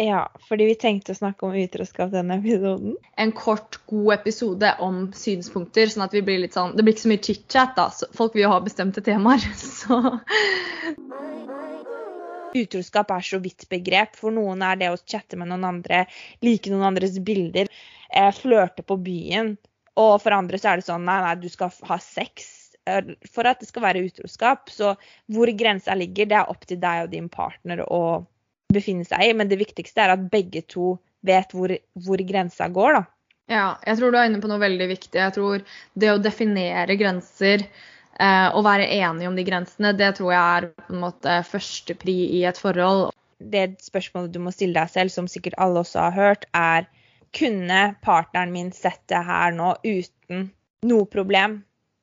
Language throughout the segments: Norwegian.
Ja, fordi vi tenkte å snakke om utroskap denne episoden. En kort, god episode om synspunkter, sånn at vi blir litt sånn Det blir ikke så mye chit-chat, da. Så folk vil jo ha bestemte temaer, så Utroskap er så vidt begrep. For noen er det å chatte med noen andre, like noen andres bilder, flørte på byen. Og for andre så er det sånn nei, nei, du skal ha sex eh, for at det skal være utroskap. Så hvor grensa ligger, det er opp til deg og din partner å befinne seg i. Men det viktigste er at begge to vet hvor, hvor grensa går, da. Ja, jeg tror du er inne på noe veldig viktig. Jeg tror det å definere grenser eh, og være enige om de grensene, det tror jeg er på en måte førstepri i et forhold. Det spørsmålet du må stille deg selv, som sikkert alle også har hørt, er kunne partneren min sett det her nå uten noe problem?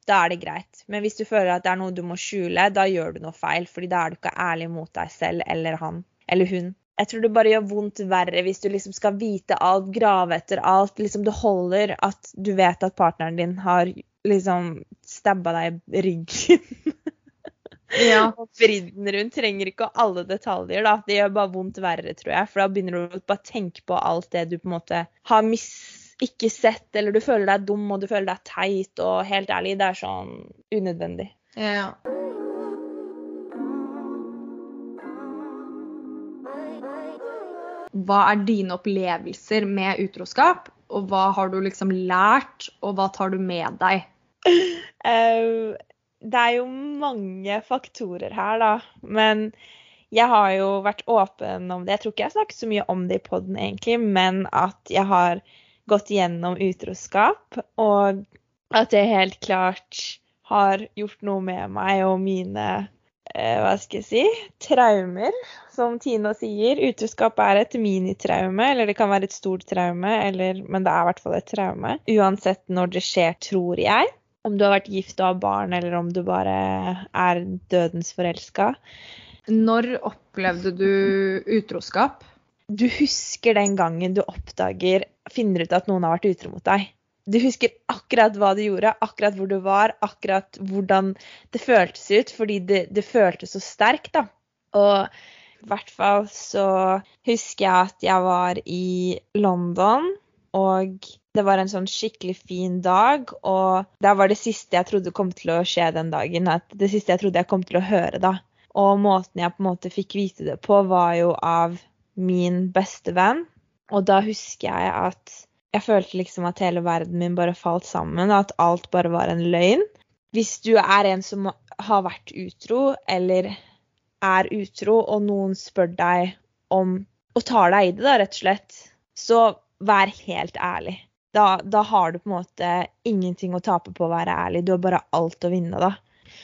Da er det greit. Men hvis du føler at det er noe du må skjule, da gjør du noe feil. fordi da er du ikke ærlig mot deg selv eller han eller hun. Jeg tror det bare gjør vondt verre hvis du liksom skal vite alt, grave etter alt. Liksom det holder at du vet at partneren din har liksom stabba deg i ryggen. Ja. og vridd den rundt. Trenger ikke alle detaljer, da. Det gjør bare vondt verre, tror jeg. For da begynner du å bare tenke på alt det du på en måte har mis ikke sett, eller du føler deg dum og du føler deg teit. Og helt ærlig, det er sånn unødvendig. Ja. Hva er dine opplevelser med utroskap, og hva har du liksom lært, og hva tar du med deg? Uh, det er jo mange faktorer her, da. Men jeg har jo vært åpen om det. Jeg tror ikke jeg har snakket så mye om det i poden egentlig, men at jeg har gått gjennom utroskap, og at det helt klart har gjort noe med meg og mine hva skal jeg si, traumer, som Tina sier. Utroskap er et minitraume, eller det kan være et stort traume, eller, men det er i hvert fall et traume. Uansett når det skjer, tror jeg. Om du har vært gift og har barn, eller om du bare er dødens forelska. Når opplevde du utroskap? Du husker den gangen du oppdager, finner ut at noen har vært utro mot deg du husker akkurat hva du gjorde, akkurat hvor du var, akkurat hvordan det føltes ut, fordi det, det føltes så sterkt, da. Og i hvert fall så husker jeg at jeg var i London, og det var en sånn skikkelig fin dag, og det var det siste jeg trodde kom til å skje den dagen. Det siste jeg trodde jeg kom til å høre, da. Og måten jeg på en måte fikk vite det på, var jo av min beste venn. Og da husker jeg at jeg følte liksom at hele verden min bare falt sammen, at alt bare var en løgn. Hvis du er en som har vært utro, eller er utro, og noen spør deg om og tar deg i det, da, rett og slett, så vær helt ærlig. Da, da, har du på en måte ingenting å tape på å være ærlig. Du har bare alt å vinne, da.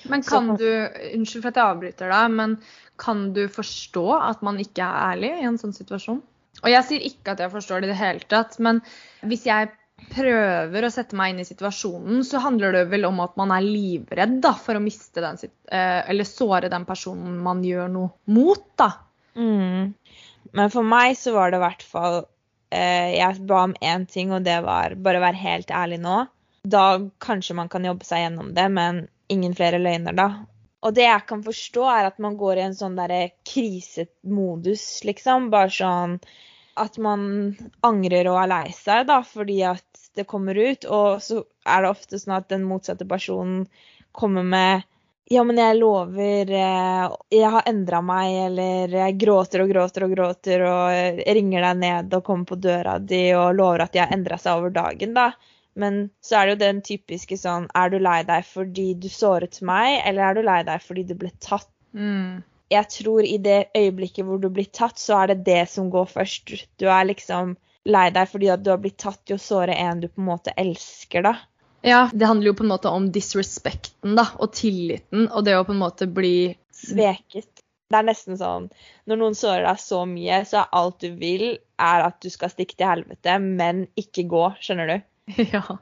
Men kan så, du Unnskyld for at jeg avbryter deg, men kan du forstå at man ikke er ærlig i en sånn situasjon? Og jeg sier ikke at jeg forstår det i det hele tatt, men hvis jeg prøver å sette meg inn i situasjonen, så handler det vel om at man er livredd da, for å miste den, eh, eller såre den personen man gjør noe mot, da. Mm. Men for meg så var det i hvert fall eh, Jeg ba om én ting, og det var bare å være helt ærlig nå. Da kanskje man kan jobbe seg gjennom det, men ingen flere løgner, da. Og det jeg kan forstå, er at man går i en sånn derre krisemodus, liksom. Bare sånn at man angrer og er lei seg, da, fordi at det kommer ut. Og så er det ofte sånn at den motsatte personen kommer med ja, men jeg lover eh, Jeg har endra meg, eller jeg gråter og gråter og gråter og ringer deg ned og kommer på døra di og lover at de har endra seg over dagen, da. Men så er det jo den typiske sånn Er du lei deg fordi du såret meg, eller er du lei deg fordi du ble tatt? Mm. Jeg tror i det øyeblikket hvor du blir tatt, så er det det som går først. Du er liksom lei deg fordi at du har blitt tatt i å såre en du på en måte elsker, da. Ja, det handler jo på en måte om disrespekten da, og tilliten, og det å på en måte bli Sveket. Det er nesten sånn Når noen sårer deg så mye, så er alt du vil, er at du skal stikke til helvete, men ikke gå. Skjønner du? Ja.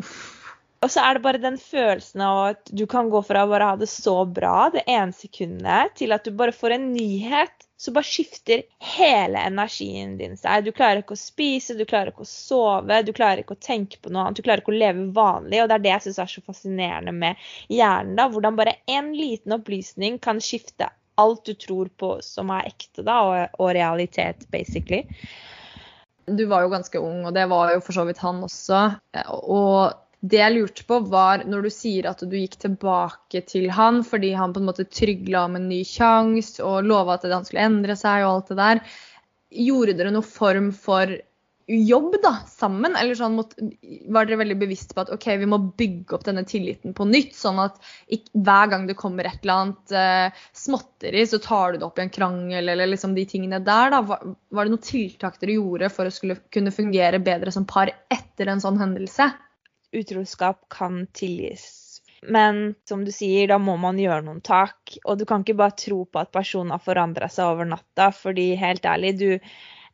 Uff. Og så er det bare den følelsen av at du kan gå fra å bare ha det så bra det ene sekundet, til at du bare får en nyhet. Så bare skifter hele energien din seg. Du klarer ikke å spise, du klarer ikke å sove, du klarer ikke å tenke på noe annet. Du klarer ikke å leve vanlig. Og det er det jeg syns er så fascinerende med hjernen. da, Hvordan bare en liten opplysning kan skifte alt du tror på som er ekte, da, og, og realitet, basically. Du var jo ganske ung, og det var jo for så vidt han også. Og det jeg lurte på, var når du sier at du gikk tilbake til han fordi han på en måte trygla om en ny sjanse og lova at han skulle endre seg og alt det der. Gjorde dere noen form for jobb da, sammen? Eller sånn, var dere veldig bevisst på at OK, vi må bygge opp denne tilliten på nytt? Sånn at ikke, hver gang det kommer et eller annet eh, småtteri, så tar du det opp i en krangel eller liksom de tingene der. da. Var, var det noen tiltak dere gjorde for å skulle kunne fungere bedre som par etter en sånn hendelse? Utroskap kan tilgis. Men som du sier, da må man gjøre noen tak. Og du kan ikke bare tro på at personen har forandra seg over natta, fordi helt ærlig, du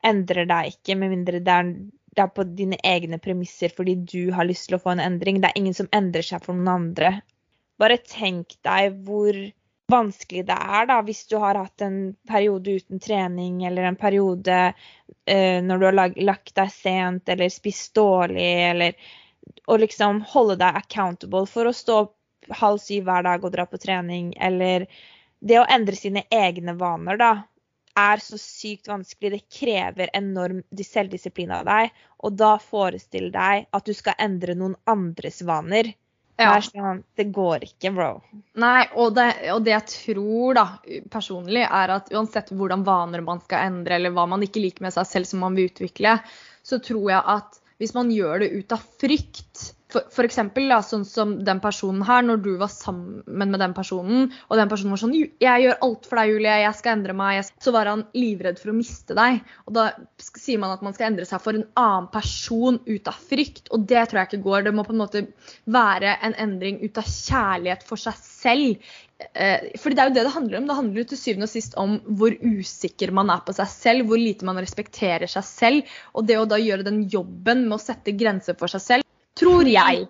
endrer deg ikke med mindre det er, det er, på dine egne premisser fordi du har lyst til å få en endring. Det er ingen som endrer seg for noen andre. Bare tenk deg hvor vanskelig det er da, hvis du har hatt en periode uten trening eller en periode eh, når du har lag, lagt deg sent eller spist dårlig eller å liksom holde deg accountable for å stå opp halv syv hver dag og dra på trening, eller det å endre sine egne vaner, da er så sykt vanskelig. Det krever enorm selvdisiplin av deg. Og da forestill deg at du skal endre noen andres vaner. Ja. Det, sånn, det går ikke, bro. Nei, og det, og det, jeg tror da, personlig, er at uansett hvordan vaner man skal endre, eller hva man ikke liker med seg selv som man vil utvikle, så tror jeg at hvis man gjør det ut av frykt for, eksempel, da, sånn som den personen her, når du var sammen med den personen, og den personen var sånn 'Jeg gjør alt for deg, Julie. Jeg skal endre meg.' Så var han livredd for å miste deg. Og da sier man at man skal endre seg for en annen person ut av frykt, og det tror jeg ikke går. Det må på en måte være en endring ut av kjærlighet for seg selv. Eh, fordi det er jo det det handler om. Det handler jo til syvende og sist om hvor usikker man er på seg selv, hvor lite man respekterer seg selv. Og det å da gjøre den jobben med å sette grenser for seg selv Tror jeg.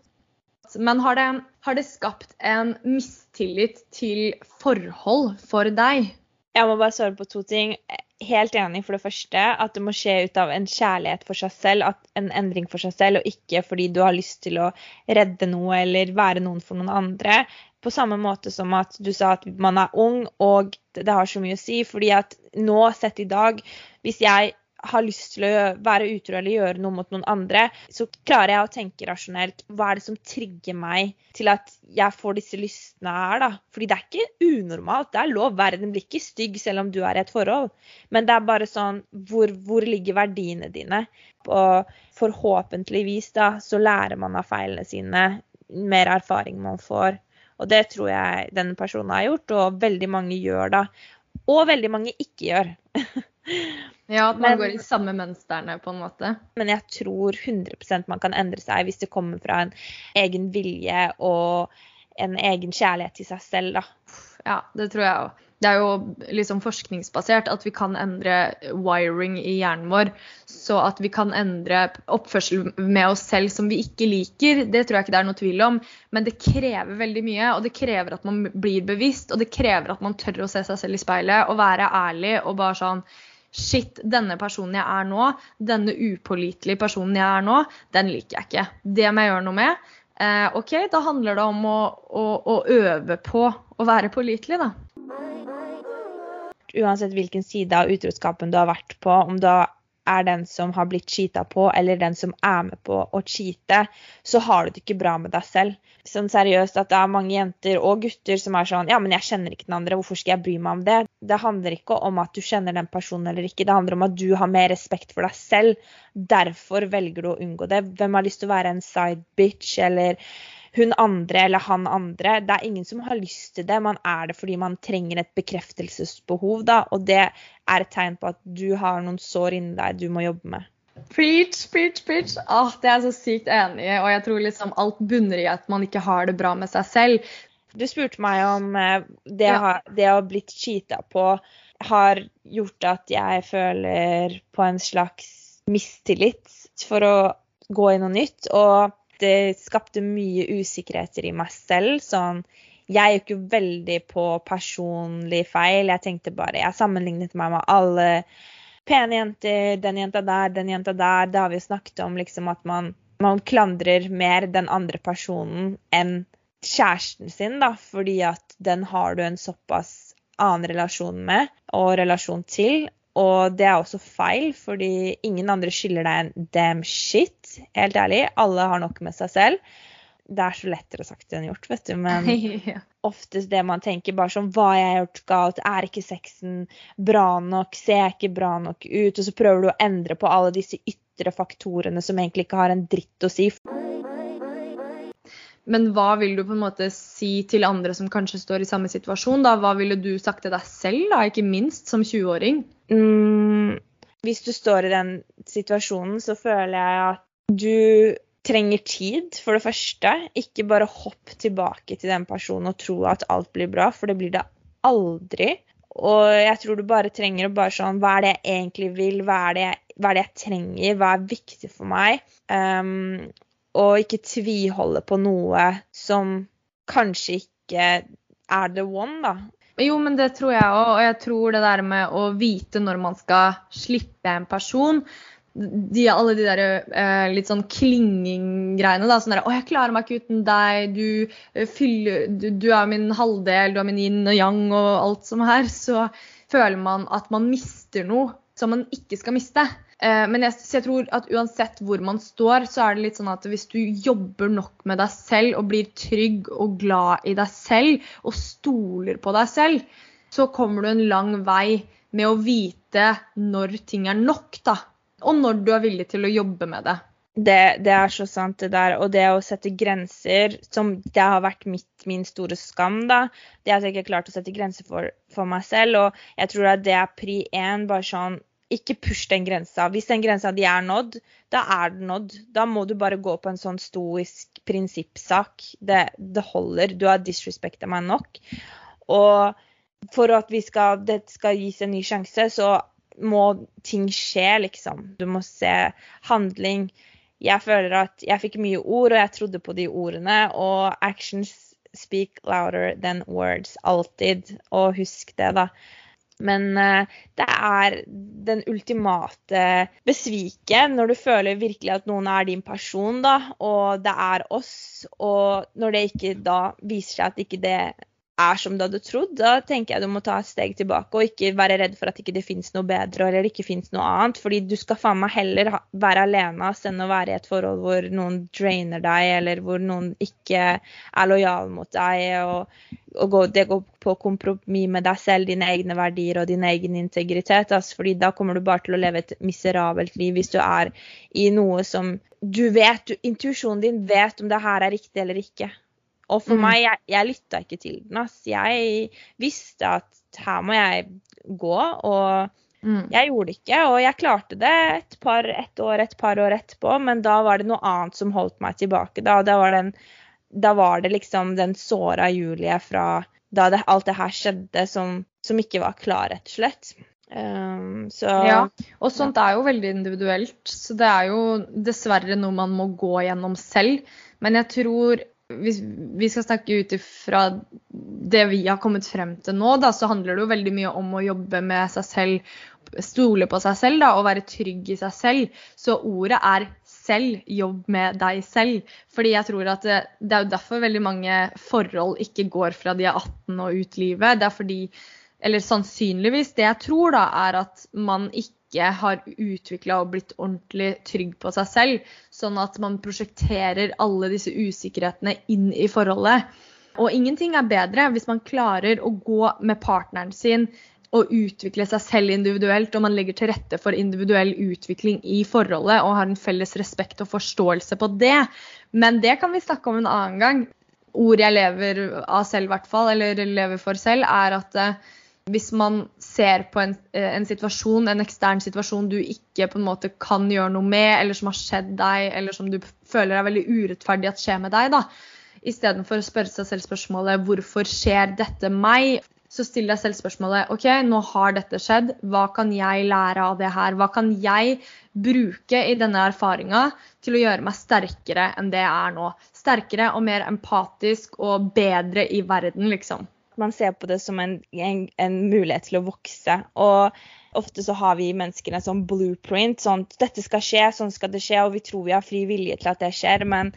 Men har det, har det skapt en mistillit til forhold for deg? Jeg må bare svare på to ting. Helt enig for det første at det må skje ut av en kjærlighet for seg selv, en endring for seg selv, og ikke fordi du har lyst til å redde noe eller være noen for noen andre. På samme måte som at du sa at man er ung, og det har så mye å si. fordi at nå, sett i dag, hvis jeg har lyst til å være utro eller gjøre noe mot noen andre, så klarer jeg å tenke rasjonelt. Hva er det som trigger meg til at jeg får disse lystene her, da? Fordi det er ikke unormalt. Det er lov. Verden blir ikke stygg selv om du er i et forhold. Men det er bare sånn hvor, hvor ligger verdiene dine? Og forhåpentligvis da, så lærer man av feilene sine. Mer erfaring man får. Og det tror jeg denne personen har gjort, og veldig mange gjør da. Og veldig mange ikke gjør. Ja, at man men, går i samme mønstrene, på en måte. Men jeg tror 100% man kan endre seg hvis det kommer fra en egen vilje og en egen kjærlighet til seg selv, da. Ja, det tror jeg òg. Det er jo liksom forskningsbasert at vi kan endre wiring i hjernen vår. Så at vi kan endre oppførsel med oss selv som vi ikke liker, det tror jeg ikke det er noe tvil om. Men det krever veldig mye, og det krever at man blir bevisst. Og det krever at man tør å se seg selv i speilet og være ærlig og bare sånn Shit, denne personen jeg er nå, denne upålitelige personen jeg er nå, den liker jeg ikke. Det må jeg gjøre noe med. Eh, OK, da handler det om å, å, å øve på å være pålitelig, da. Uansett hvilken side av utroskapen du har vært på, om du er den som har blitt cheata på, eller den som er med på å cheate, så har du det ikke bra med deg selv. Sånn seriøst at det er mange jenter og gutter som er sånn Ja, men jeg kjenner ikke den andre, hvorfor skal jeg bry meg om det? Det handler ikke om at du kjenner den personen eller ikke, det handler om at du har mer respekt for deg selv. Derfor velger du å unngå det. Hvem har lyst til å være en side bitch eller hun andre eller han andre. Det er ingen som har lyst til det. Man er det fordi man trenger et bekreftelsesbehov, da. Og det er et tegn på at du har noen sår inni deg du må jobbe med. Preach, preach, preach. Åh, det er jeg så sykt enig i. Og jeg tror liksom alt bunner i at man ikke har det bra med seg selv. Du spurte meg om eh, det, ja. det å ha blitt cheata på har gjort at jeg føler på en slags mistillit for å gå i noe nytt. Og det skapte mye usikkerheter i meg selv. Sånn Jeg gikk jo veldig på personlig feil. Jeg tenkte bare Jeg sammenlignet meg med alle pene jenter. Den jenta der, den jenta der. Det har vi jo snakket om, liksom at man, man klandrer mer den andre personen enn kjæresten sin, da, fordi at den har du en såpass annen relasjon med og relasjon til. Og det er også feil, fordi ingen andre skylder deg en damn shit. Helt ærlig. Alle har nok med seg selv. Det er så lettere sagt enn gjort, vet du. Men ja. oftest det man tenker bare sånn Hva har jeg gjort galt? Er ikke sexen bra nok? Ser jeg ikke bra nok ut? Og så prøver du å endre på alle disse ytre faktorene som egentlig ikke har en dritt å si. Men hva vil du på en måte si til andre som kanskje står i samme situasjon? da? Hva ville du sagt til deg selv, da, ikke minst som 20-åring? Mm, hvis du står i den situasjonen, så føler jeg at du trenger tid, for det første. Ikke bare hopp tilbake til den personen og tro at alt blir bra, for det blir det aldri. Og jeg tror du bare trenger å bare sånn Hva er det jeg egentlig vil? Hva er det jeg, hva er det jeg trenger? Hva er viktig for meg? Um, og ikke tviholde på noe som kanskje ikke er the one, da. Jo, men det tror jeg òg. Og jeg tror det der med å vite når man skal slippe en person de, alle de der eh, litt sånn klinging-greiene. sånn der, 'Å, jeg klarer meg ikke uten deg. Du, eh, fyller, du, du, er min halvdel, du er min yin og yang og alt som er.' Så føler man at man mister noe som man ikke skal miste. Eh, men jeg, jeg, tror at uansett hvor man står, så er det litt sånn at hvis du jobber nok med deg selv og blir trygg og glad i deg selv og stoler på deg selv, så kommer du en lang vei med å vite når ting er nok, da. Og når du er villig til å jobbe med det. Det, det, er så sant, det der. Og det å sette grenser, som det har vært mitt, min store skam, da. Det at jeg ikke har klart å sette grenser for, for meg selv. Og jeg tror at det er pri én. Bare sånn ikke push den grensa. Hvis den grensa di er nådd, da er den nådd. Da må du bare gå på en sånn stoisk prinsippsak. Det, det holder. Du har disrespekta meg nok. Og for at skal, det skal gis en ny sjanse, så må ting skje, liksom. Du må se handling. Jeg føler at jeg fikk mye ord, og jeg trodde på de ordene. Og actions speak louder than words. Alltid. Og husk det, da. Men uh, det er den ultimate besvike når du føler virkelig at noen er din person, da, og det er oss. Og når det ikke da viser seg at ikke det er som du hadde trodd, da tenker jeg du må ta et steg tilbake og ikke være redd for at ikke det fins noe bedre eller ikke fins noe annet. Fordi du skal faen meg heller være alene enn å være i et forhold hvor noen drainer deg, eller hvor noen ikke er lojal mot deg. og, og gå, Det går på kompromiss med deg selv, dine egne verdier og din egen integritet. Altså, fordi da kommer du bare til å leve et miserabelt liv hvis du er i noe som du vet, Intuisjonen din vet om det her er riktig eller ikke. Og for mm. meg, jeg, jeg lytta ikke til den. Ass. Jeg visste at her må jeg gå, og mm. jeg gjorde det ikke. Og jeg klarte det et, par, et år, et par år etterpå, men da var det noe annet som holdt meg tilbake. Da, da, var, den, da var, det liksom den såra Julie fra da det, alt det her skjedde, som, som, ikke var klar, rett og slett. Um, så, ja, og sånt er jo veldig individuelt. Så det er jo dessverre noe man må gå gjennom selv. Men jeg tror hvis vi skal snakke ut ifra det vi har kommet frem til nå, da, så handler det jo veldig mye om å jobbe med seg selv, stole på seg selv da, og være trygg i seg selv. Så ordet er selv. Jobb med deg selv. Fordi jeg tror at det, det er jo derfor veldig mange forhold ikke går fra de er 18 og ut livet. Det er fordi eller sannsynligvis det jeg tror, da, er at man ikke ikke har utvikla og blitt ordentlig trygg på seg selv. Sånn at man prosjekterer alle disse usikkerhetene inn i forholdet. Og ingenting er bedre hvis man klarer å gå med partneren sin og utvikle seg selv individuelt, og man legger til rette for individuell utvikling i forholdet og har en felles respekt og forståelse på det. Men det kan vi snakke om en annen gang. Ord jeg lever av selv, hvert fall, eller lever for selv, er at eh, hvis man ser på en, eh, en, situasjon, en ekstern situasjon du ikke på en måte kan gjøre noe med, eller som har skjedd deg, eller som du føler er veldig urettferdig at skjer med deg, da, istedenfor å spørre seg selv spørsmålet 'Hvorfor skjer dette meg?' Så still deg selv spørsmålet OK, nå har dette skjedd. Hva kan jeg lære av det her? Hva kan jeg bruke i denne erfaringa til å gjøre meg sterkere enn det jeg er nå? Sterkere og mer empatisk og bedre i verden, liksom man ser på det som en, en, en, mulighet til å vokse. Og ofte så har vi mennesker en sånn blueprint. sånn Dette skal skje, sånn skal det skje, og vi tror vi har fri vilje til at det skjer. Men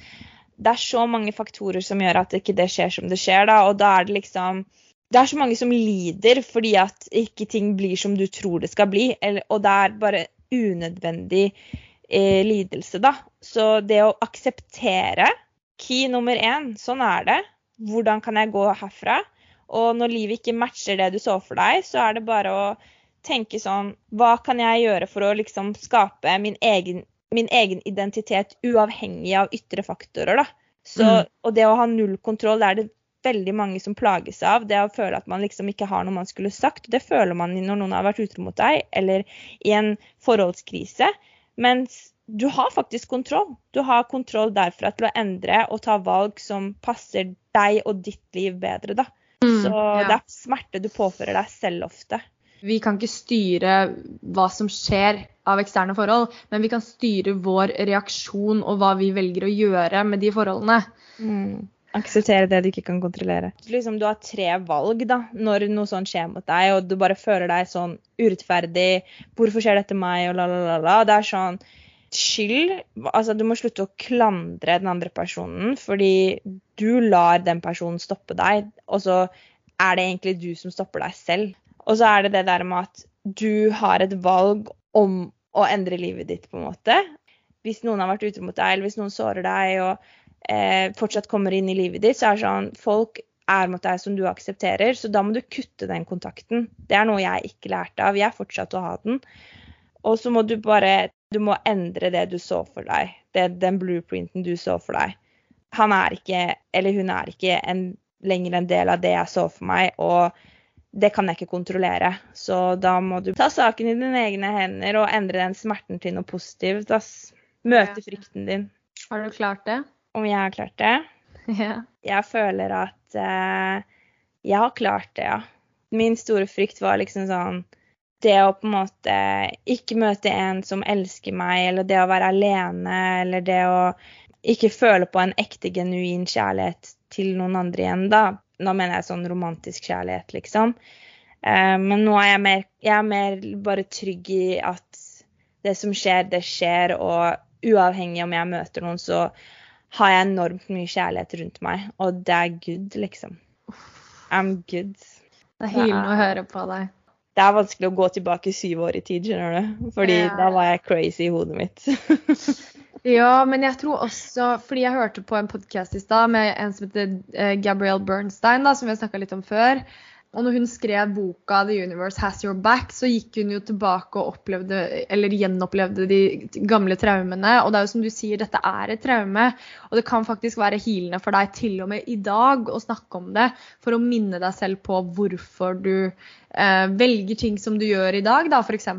det er så mange faktorer som gjør at ikke det skjer som det skjer. da, Og da er det liksom det er så mange som lider fordi at ikke ting blir som du tror det skal bli, eller, og det er bare unødvendig eh, lidelse, da. Så det å akseptere Key nummer én, sånn er det. Hvordan kan jeg gå herfra? Og når livet ikke matcher det du så for deg, så er det bare å tenke sånn Hva kan jeg gjøre for å liksom skape min egen, min egen identitet uavhengig av ytre faktorer, da. Så, Mm. Og det å ha null kontroll, det er det veldig mange som plages av. Det å føle at man liksom ikke har noe man skulle sagt. Det føler man når noen har vært utro mot deg, eller i en forholdskrise. Mens du har faktisk kontroll. Du har kontroll derfra til å endre og ta valg som passer deg og ditt liv bedre, da. Mm, Så ja. det er smerte du påfører deg selv ofte. Vi kan ikke styre hva som skjer av eksterne forhold, men vi kan styre vår reaksjon og hva vi velger å gjøre med de forholdene. Akseptere det du ikke kan kontrollere. Liksom, du har tre valg da, når noe sånt skjer mot deg, og du bare føler deg sånn urettferdig. 'Hvorfor skjer dette meg?' og la, la, la, la. Det er sånn Skyld Altså, du må slutte å klandre den andre personen, fordi du lar den personen stoppe deg, og så er det egentlig du som stopper deg selv. Og så er det det der med at du har et valg om å endre livet ditt, på en måte. Hvis noen har vært utro mot deg, eller hvis noen sårer deg, og eh, fortsatt kommer inn i livet ditt, så er det sånn Folk er mot deg som du aksepterer, så da må du kutte den kontakten. Det er noe jeg ikke lærte av. Jeg fortsatte å ha den. Og så må du bare Du må endre det du så for deg. Det, den blueprinten du så for deg. Han er ikke, eller hun er ikke, en, lenger en del av det jeg så for meg, og det kan jeg ikke kontrollere. Så da må du ta saken i dine egne hender og endre den smerten til noe positivt. Ass. Møte Ja. frykten din. Har du klart det? Om jeg har klart det? Ja. Jeg føler at eh, jeg har klart det, ja. Min store frykt var liksom sånn Det å på en måte ikke møte en som elsker meg, eller det å være alene, eller det å ikke føle på en ekte, genuin kjærlighet til noen andre igjen, da. Nå mener jeg sånn romantisk kjærlighet, liksom. Eh, men nå er jeg mer, jeg er mer bare trygg i at det som skjer, det skjer, og uavhengig om jeg møter noen, så har jeg enormt mye kjærlighet rundt meg, og det er good, liksom. I'm good. Det er hylende å høre på deg. Det er vanskelig å gå tilbake syv år i tid, skjønner du. Fordi Ja. da var jeg crazy i hodet mitt. Ja, men jeg tror også Fordi jeg hørte på en podkast i stad med en som heter eh, Gabrielle Bernstein, da, som vi har snakka litt om før. Og når hun skrev boka 'The Universe Has Your Back', så gikk hun jo tilbake og opplevde, eller gjenopplevde de gamle traumene. Og det er jo som du sier, dette er et traume. Og det kan faktisk være healende for deg til og med i dag å snakke om det. For å minne deg selv på hvorfor du eh, velger ting som du gjør i dag, da, f.eks.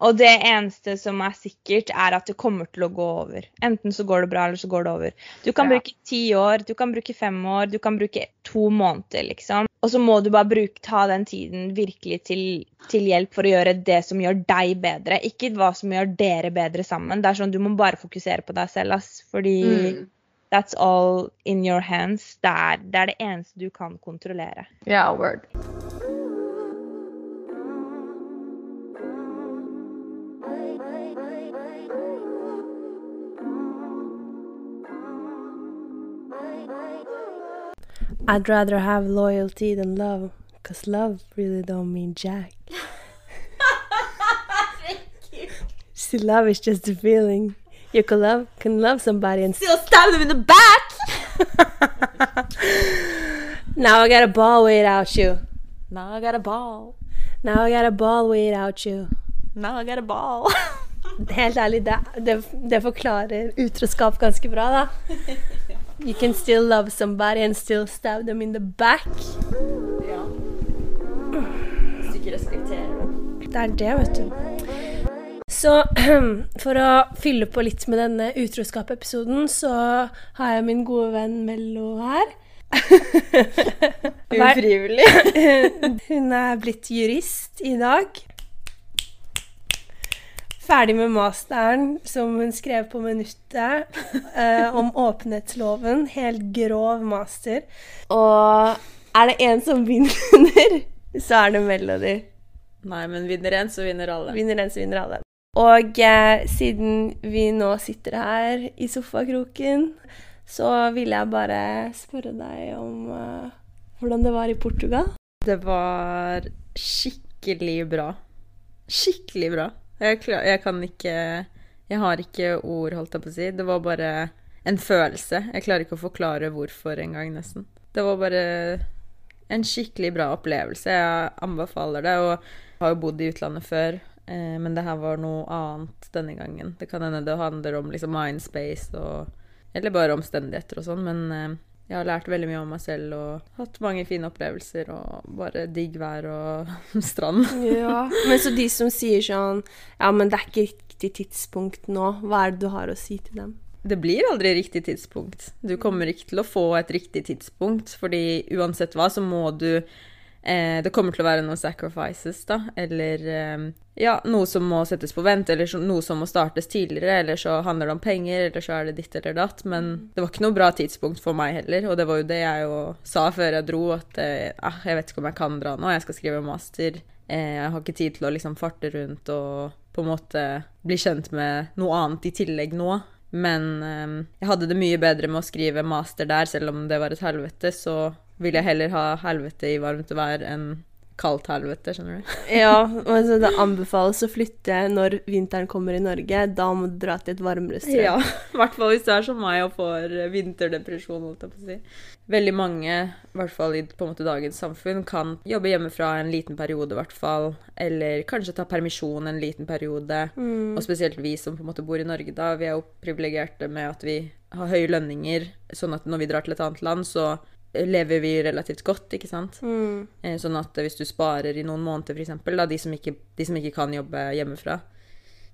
Og det eneste som er sikkert, er at det kommer til å gå over. Enten så går det bra, eller så går det over. Du kan Ja. bruke ti år, du kan bruke fem år, du kan bruke to måneder, liksom. Og så må du bare bruke, ta den tiden virkelig til, til hjelp for å gjøre det som gjør deg bedre. Ikke hva som gjør dere bedre sammen. Det er sånn, Du må bare fokusere på deg selv, ass. Fordi Mm. that's all in your hands. Det er, det er det eneste du kan kontrollere. Ja, word. I'd rather have loyalty than love, cause love really don't mean jack. Thank you. See, love is just a feeling. You can love can love somebody and still stab them in the back. now I got a ball without you. Now I got a ball. Now I got a ball without you. Now I got a ball. Helt ærlig, det, det, det forklarer utroskap ganske bra, da. You can still love somebody and still stab them in the back. ja. Hvis du ikke respekterer det. Det er det, vet du. Så for å fylle på litt med denne utroskap-episoden, så har jeg min gode venn Mello her. Ufrivillig. Hun er blitt jurist i dag. Ferdig med masteren som hun skrev på minuttet eh, om åpenhetsloven. Helt grov master. Og er det en som vinner, så er det Melody. Nei, men vinner en, så vinner alle. Vinner en, så vinner alle. Og eh, siden vi nå sitter her i sofakroken, så ville jeg bare spørre deg om eh, hvordan det var i Portugal. Det var skikkelig bra. Skikkelig bra. Jeg, jeg kan ikke Jeg har ikke ord, holdt jeg på å si. Det var bare en følelse. Jeg klarer ikke å forklare hvorfor engang, nesten. Det var bare en skikkelig bra opplevelse. Jeg anbefaler det. Og har jo bodd i utlandet før, eh, men det her var noe annet denne gangen. Det kan hende det handler om liksom mindspace og Eller bare omstendigheter og sånn, men eh, jeg har lært veldig mye om meg selv og hatt mange fine opplevelser og bare digg vær og strand. Ja, Men så de som sier sånn Ja, men det er ikke riktig tidspunkt nå. Hva er det du har å si til dem? Det blir aldri riktig tidspunkt. Du kommer ikke til å få et riktig tidspunkt, fordi uansett hva, så må du eh, Det kommer til å være noen sacrifices, da, eller eh, ja, noe som må settes på vent, eller så, noe som må startes tidligere, eller så handler det om penger, eller så er det ditt eller datt. Men det var ikke noe bra tidspunkt for meg heller, og det var jo det jeg jo sa før jeg dro, at eh, ah, jeg vet ikke om jeg kan dra nå, jeg skal skrive master. Eh, jeg har ikke tid til å liksom farte rundt og på en måte bli kjent med noe annet i tillegg nå. Men eh, jeg hadde det mye bedre med å skrive master der, selv om det var et helvete. Så vil jeg heller ha helvete i varmt vær enn kaldt helvete, skjønner du. Ja, altså det anbefales å flytte når vinteren kommer i Norge. Da må du dra til et varmere strøk. Ja, i hvert fall hvis du er som meg og får vinterdepresjon, holdt jeg på å si. Veldig mange, i hvert fall i måte dagens samfunn, kan jobbe hjemmefra en liten periode, i hvert fall. Eller kanskje ta permisjon en liten periode. Mm. Og spesielt vi som på en måte bor i Norge, da. Vi er jo privilegerte med at vi har høye lønninger, sånn at når vi drar til et annet land, så lever vi relativt godt, ikke sant. Mm. Eh, Sånn at hvis du sparer i noen måneder, f.eks., da, de som, ikke, de som ikke kan jobbe hjemmefra,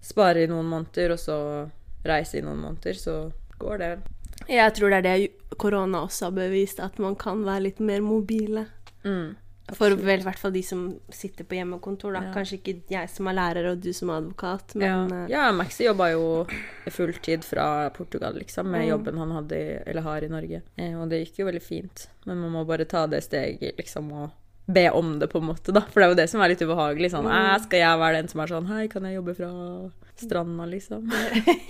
sparer i noen måneder, og så reiser i noen måneder, så går det. Jeg tror det er det korona også har bevist, at man kan være litt mer mobile. Mm. For vel, i hvert fall de som sitter på hjemmekontor, da. Ja. Kanskje ikke jeg som er lærer og du som er advokat, men ja. eh, ja, Maxi jobba jo fulltid fra Portugal, liksom, med Mm. jobben han hadde, eller har i Norge. Eh, og det gikk jo veldig fint. Men man må bare ta det steget, liksom, og be om det, på en måte, da. For det er jo det som er litt ubehagelig. Sånn, Mm. «Æ, skal jeg være den som er sånn Hei, kan jeg jobbe fra stranda, liksom?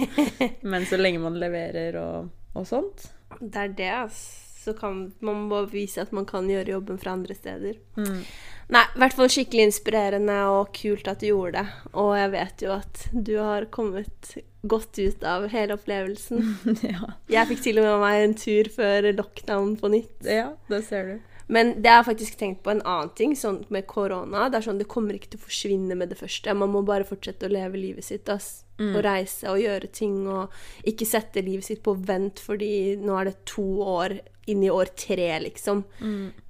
Men så lenge man leverer og, og sånt. det er det, ass. Så kan man må vise at man kan gjøre jobben fra andre steder. Mm. Nei, i hvert fall skikkelig inspirerende og kult at du gjorde det. Og jeg vet jo at du har kommet godt ut av hele opplevelsen. ja. Jeg fikk til og med meg en tur før lockdown på nytt. ja, det ser du. Men det har jeg faktisk tenkt på en annen ting, sånn med korona. Det er sånn, det kommer ikke til å forsvinne med det første. Man må bare fortsette å leve livet sitt. Ass. Og reise og gjøre ting. Og ikke sette livet sitt på vent fordi nå er det to år inn i år tre, liksom.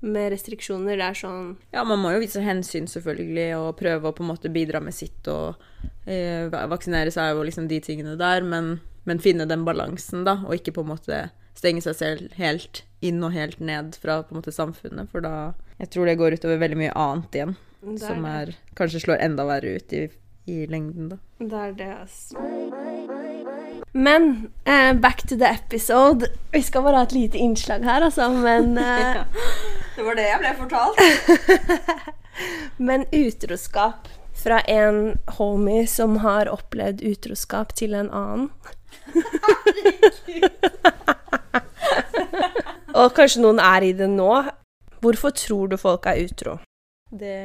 Med restriksjoner. Det er sånn Ja, man må jo vise hensyn, selvfølgelig, og prøve å på en måte bidra med sitt. Og eh, vaksinere seg og liksom de tingene der, men, men finne den balansen, da. Og ikke på en måte stenge seg selv helt inn og helt ned fra på en måte samfunnet. For da Jeg tror det går utover veldig mye annet igjen. Er som er Kanskje slår enda verre ut i, i lengden, da. Det er det, ass. Men eh, back to the episode. Vi skal bare ha et lite innslag her, altså. Men, eh, Det var det jeg ble fortalt. men utroskap fra en homie som har opplevd utroskap til en annen. Og kanskje noen er i det nå. Hvorfor tror du folk er utro? Det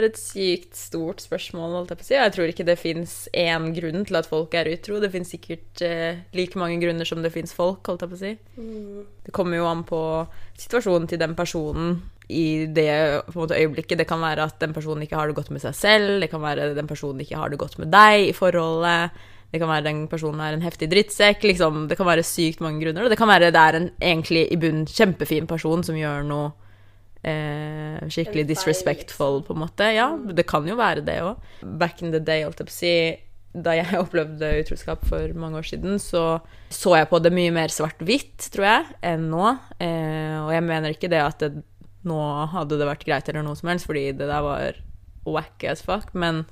er et sykt stort spørsmål, holdt jeg på å si. Jeg tror ikke det fins én grunn til at folk er utro. Det fins sikkert eh, like mange grunner som det fins folk, holdt jeg på å si. Det kommer jo an på situasjonen til den personen i det måte, øyeblikket. Det kan være at den personen ikke har det godt med seg selv, det kan være at den personen ikke har det godt med deg i forholdet. Det kan være den personen er en heftig drittsekk. Liksom, det kan være sykt mange grunner. Og det kan være det er en egentlig i bunnen kjempefin person som gjør noe eh, skikkelig disrespectful, på en måte. Ja, det kan jo være det òg. Back in the day, holdt jeg på å si, da jeg opplevde utroskap for mange år siden, så så jeg på det mye mer svart-hvitt, tror jeg, enn nå. Eh, og jeg mener ikke det at det, nå hadde det vært greit eller noe som helst, fordi det der var wack as fuck, men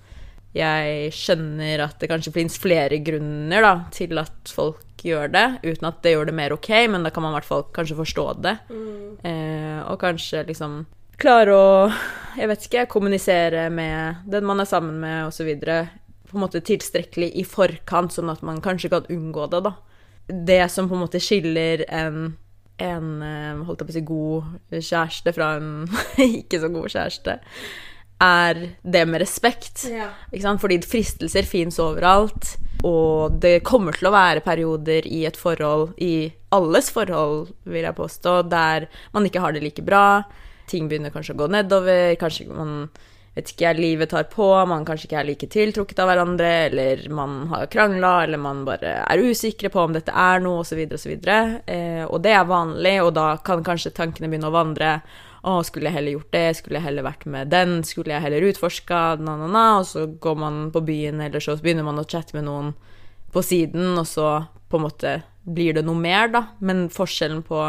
jeg skjønner at det kanskje finnes flere grunner da, til at folk gjør det, uten at det gjør det mer ok, men da kan man i hvert fall kanskje forstå det. Eh, og kanskje liksom klare å, jeg vet ikke, kommunisere med den man er sammen med, osv. På en måte tilstrekkelig i forkant, sånn at man kanskje kan unngå det, da. Det som på en måte skiller en en eh, holdt jeg på å si god kjæreste fra en ikke så god kjæreste, er det med respekt. Sant? Fordi fristelser fins overalt. Og det kommer til å være perioder i et forhold, i alles forhold, vil jeg påstå, der man ikke har det like bra. Ting begynner kanskje å gå nedover. Kanskje man vet ikke, livet tar på, man kanskje ikke er like tiltrukket av hverandre, eller man har krangla, eller man bare er usikre på om dette er noe, osv., osv. Eh, og det er vanlig, og da kan kanskje tankene begynne å vandre. Å, skulle jeg heller gjort det? Skulle jeg heller vært med den? Skulle jeg heller utforska? Na, na, na. Og så går man på byen, eller så begynner man å chatte med noen på siden, og så på en måte blir det noe mer, da. Men forskjellen på,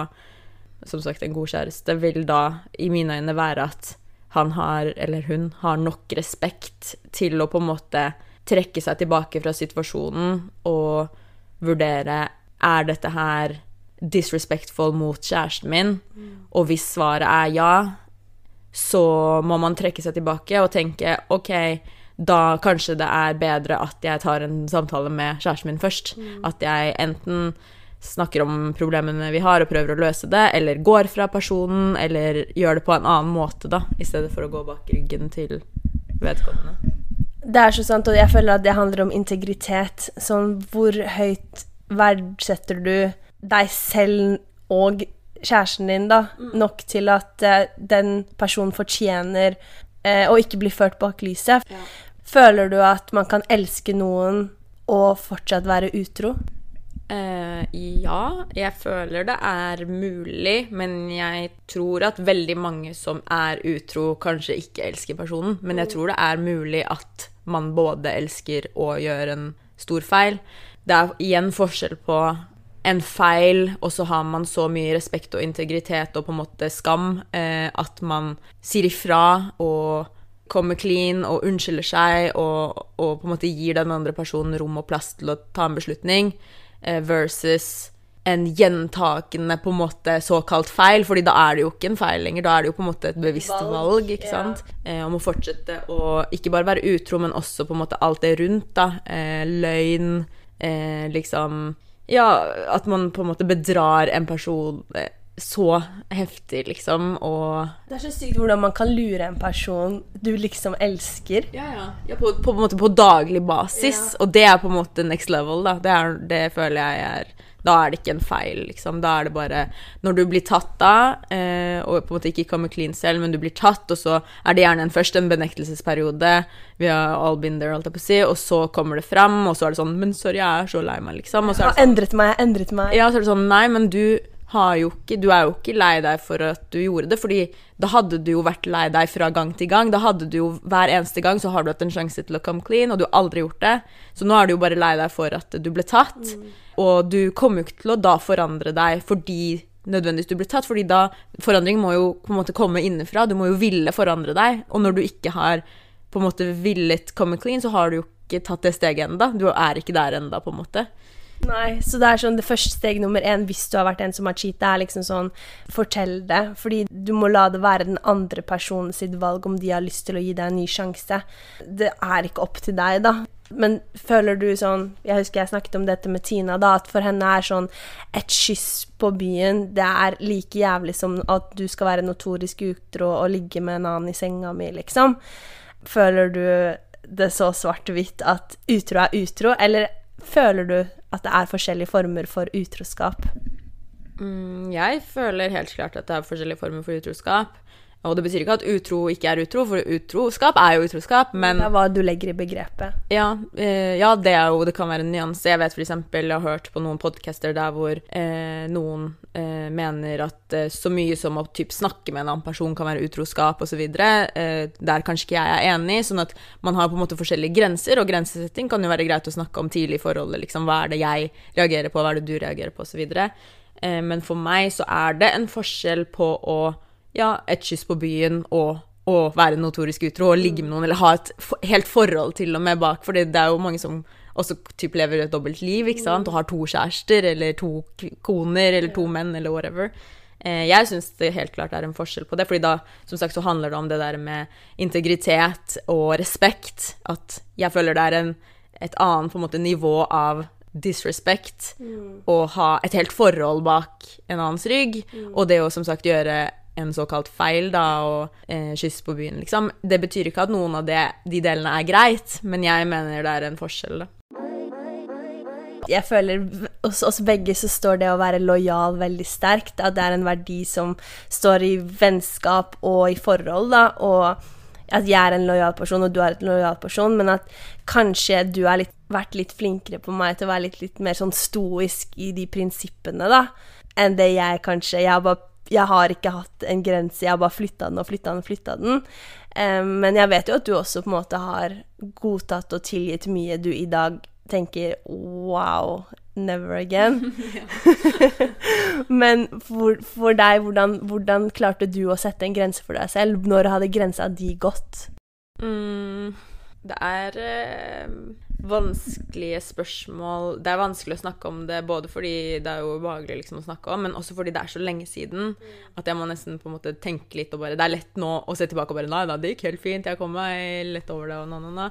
som sagt, en god kjæreste vil da i mine øyne være at han har, eller hun, har nok respekt til å på en måte trekke seg tilbake fra situasjonen og vurdere er dette her disrespectful mot kjæresten min, og hvis svaret er ja, så må man trekke seg tilbake og tenke OK, da kanskje det er bedre at jeg tar en samtale med kjæresten min først. At jeg enten snakker om problemene vi har og prøver å løse det, eller går fra personen, eller gjør det på en annen måte, da, i stedet for å gå bak ryggen til vedkommende. Det er så sant, og jeg føler at det handler om integritet. Sånn hvor høyt verdsetter du deg selv og kjæresten din, da, nok til at eh, den personen fortjener eh, å ikke bli ført bak lyset. Føler du at man kan elske noen og fortsatt være utro? Uh, ja, jeg føler det er mulig, men jeg tror at veldig mange som er utro, kanskje ikke elsker personen. Men jeg tror det er mulig at man både elsker og gjør en stor feil. Det er igjen forskjell på en feil, og så har man så mye respekt og integritet og på en måte skam eh, at man sier ifra og kommer clean og unnskylder seg og, og på en måte gir den andre personen rom og plass til å ta en beslutning, eh, versus en gjentakende på en måte såkalt feil, fordi da er det jo ikke en feil lenger, da er det jo på en måte et bevisst valg, Valg, ikke sant? Eh, om å fortsette å ikke bare være utro, men også på en måte alt det rundt, da. Eh, løgn, eh, liksom Ja, at man på en måte bedrar en person eh, så heftig, liksom, og Det er så sykt hvordan man kan lure en person du liksom elsker. Ja, ja. ja på, på, en måte på daglig basis. Ja. Og det er på en måte next level, da. Det, er, det føler jeg er Da er det ikke en feil, liksom. Da er det bare Når du blir tatt da, eh, og på en måte ikke kommer clean selv, men du blir tatt, og så er det gjerne en, først en benektelsesperiode, vi har all been there, holdt jeg på å si, og så kommer det fram, og så er det sånn Men sorry, jeg er så lei meg, liksom. Og så Jeg er har det sånn endret meg, jeg har endret meg. ja, så er det sånn Nei, men du har jo ikke Du er jo ikke lei deg for at du gjorde det, fordi da hadde du jo vært lei deg fra gang til gang. Da hadde du jo hver eneste gang så har du hatt en sjanse til å come clean, og du har aldri gjort det. Så nå er du jo bare lei deg for at du ble tatt. Og du kommer jo ikke til å da forandre deg fordi nødvendigvis du blir tatt, fordi da Forandring må jo på en måte komme innenfra. Du må jo ville forandre deg. Og når du ikke har på en måte villet come clean, så har du jo ikke tatt det steget enda. Du er ikke der enda, på en måte. Nei, så det er sånn det første steg nummer én hvis du har vært en som har cheat, det er liksom sånn fortell det. Fordi du må la det være den andre personen sitt valg om de har lyst til å gi deg en ny sjanse. Det er ikke opp til deg, da. Men føler du sånn Jeg husker jeg snakket om dette med Tina, da, at for henne er sånn et kyss på byen Det er like jævlig som at du skal være notorisk utro og ligge med en annen i senga mi, liksom. Føler du det så svart-hvitt at utro er utro, eller føler du at det er forskjellige former for utroskap? Mm, jeg føler helt klart at det er forskjellige former for utroskap. Og det betyr ikke at utro ikke er utro, for utroskap er jo utroskap, men Det er hva du legger i begrepet. ja, eh, ja, det er jo Det kan være en nyanse. Jeg vet f.eks. jeg har hørt på noen podcaster der hvor eh, noen eh, mener at eh, så mye som å typ, snakke med en annen person kan være utroskap osv. Eh, der kanskje ikke jeg er enig, sånn at man har på en måte forskjellige grenser, og grensesetting kan jo være greit å snakke om tidlig i forholdet. Liksom, hva er det jeg reagerer på, hva er det du reagerer på, osv. Eh, men for meg så er det en forskjell på å ja, et kyss på byen og å være notorisk utro og ligge med noen, eller ha et for, helt forhold til og med bak, for det er jo mange som også typ lever et dobbelt liv, ikke sant, og har to kjærester, eller to koner, eller to menn, eller whatever. Eh, jeg syns det helt klart er en forskjell på det, fordi da, som sagt, så handler det om det der med integritet og respekt, at jeg føler det er en, et annet på en måte nivå av disrespect å ha et helt forhold bak en annens rygg, og det å som sagt gjøre en såkalt feil, da, og eh, kyss på byen, liksom. Det betyr ikke at noen av det, de delene er greit, men jeg mener det er en forskjell, da. Jeg føler hos oss begge så står det å være lojal veldig sterkt. At det er en verdi som står i vennskap og i forhold, da. Og at jeg er en lojal person, og du er en lojal person, men at kanskje du har vært litt flinkere på meg til å være litt, litt mer sånn stoisk i de prinsippene, da, enn det jeg kanskje Jeg har, bare, jeg har ikke hatt en grense, jeg har bare flytta den og flytta den og flytta den. Um, men jeg vet jo at du også på en måte har godtatt og tilgitt mye du i dag tenker wow, never again. Men for, for deg, hvordan, hvordan, klarte du å sette en grense for deg selv? Når hadde grensa di gått? Mm, det er eh, vanskelige spørsmål. Det er vanskelig å snakke om det både fordi det er jo ubehagelig liksom, å snakke om, men også fordi det er så lenge siden at jeg må nesten på en måte tenke litt og bare Det er lett nå å se tilbake og bare Nei da, det gikk helt fint, jeg kom meg lett over det, og na, na, na.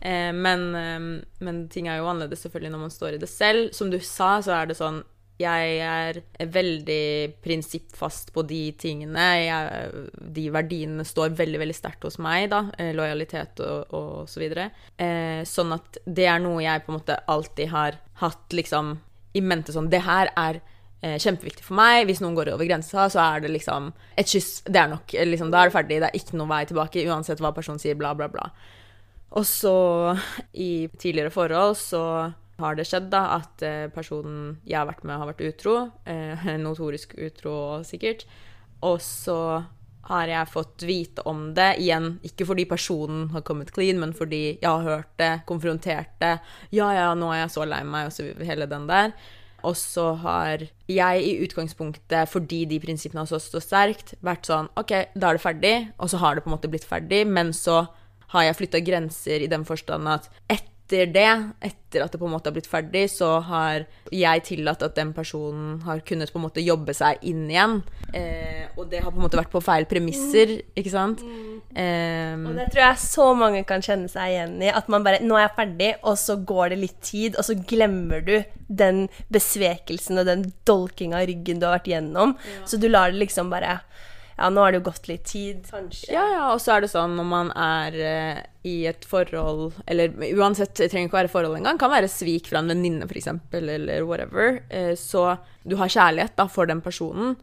Eh, eh, men, ting er jo annerledes selvfølgelig når man står i det selv. Som du sa, så er det sånn Jeg er veldig prinsippfast på de tingene. Jeg, de verdiene står veldig veldig sterkt hos meg, da. Eh, lojalitet og, og, så videre. Eh, sånn at det er noe jeg på en måte alltid har hatt liksom i mente sånn Det her er eh, kjempeviktig for meg. Hvis noen går over grensa, så er det liksom Et kyss, det er nok. Liksom, da er det ferdig. Det er ikke noen vei tilbake, uansett hva personen sier, bla, bla, bla. Og så, i tidligere forhold, så har det skjedd da at eh, personen jeg har vært med, har vært utro. Eh, notorisk utro, sikkert. Og så har jeg fått vite om det igjen, ikke fordi personen har kommet clean, men fordi jeg har hørt det, konfrontert det. Ja, ja, nå er jeg så lei meg, og så hele den der. Og så har jeg i utgangspunktet, fordi de prinsippene har stått sterkt, vært sånn OK, da er det ferdig. Og så har det på en måte blitt ferdig, men så har jeg flytta grenser i den forstand at etter det, etter at det på en måte har blitt ferdig, så har jeg tillatt at den personen har kunnet på en måte jobbe seg inn igjen. Eh, og det har på en måte vært på feil premisser, ikke sant? Um, og det tror jeg så mange kan kjenne seg igjen i. At man bare 'Nå er jeg ferdig', og så går det litt tid, og så glemmer du den besvekelsen og den dolkinga i ryggen du har vært gjennom. Ja. Så du lar det liksom bare ja, nå har det jo gått litt tid, kanskje. Ja, ja, og så er det sånn når man er uh, i et forhold Eller uansett, det trenger ikke være forhold engang, kan være svik fra en venninne, f.eks., eller whatever. Uh, så du har kjærlighet da for den personen.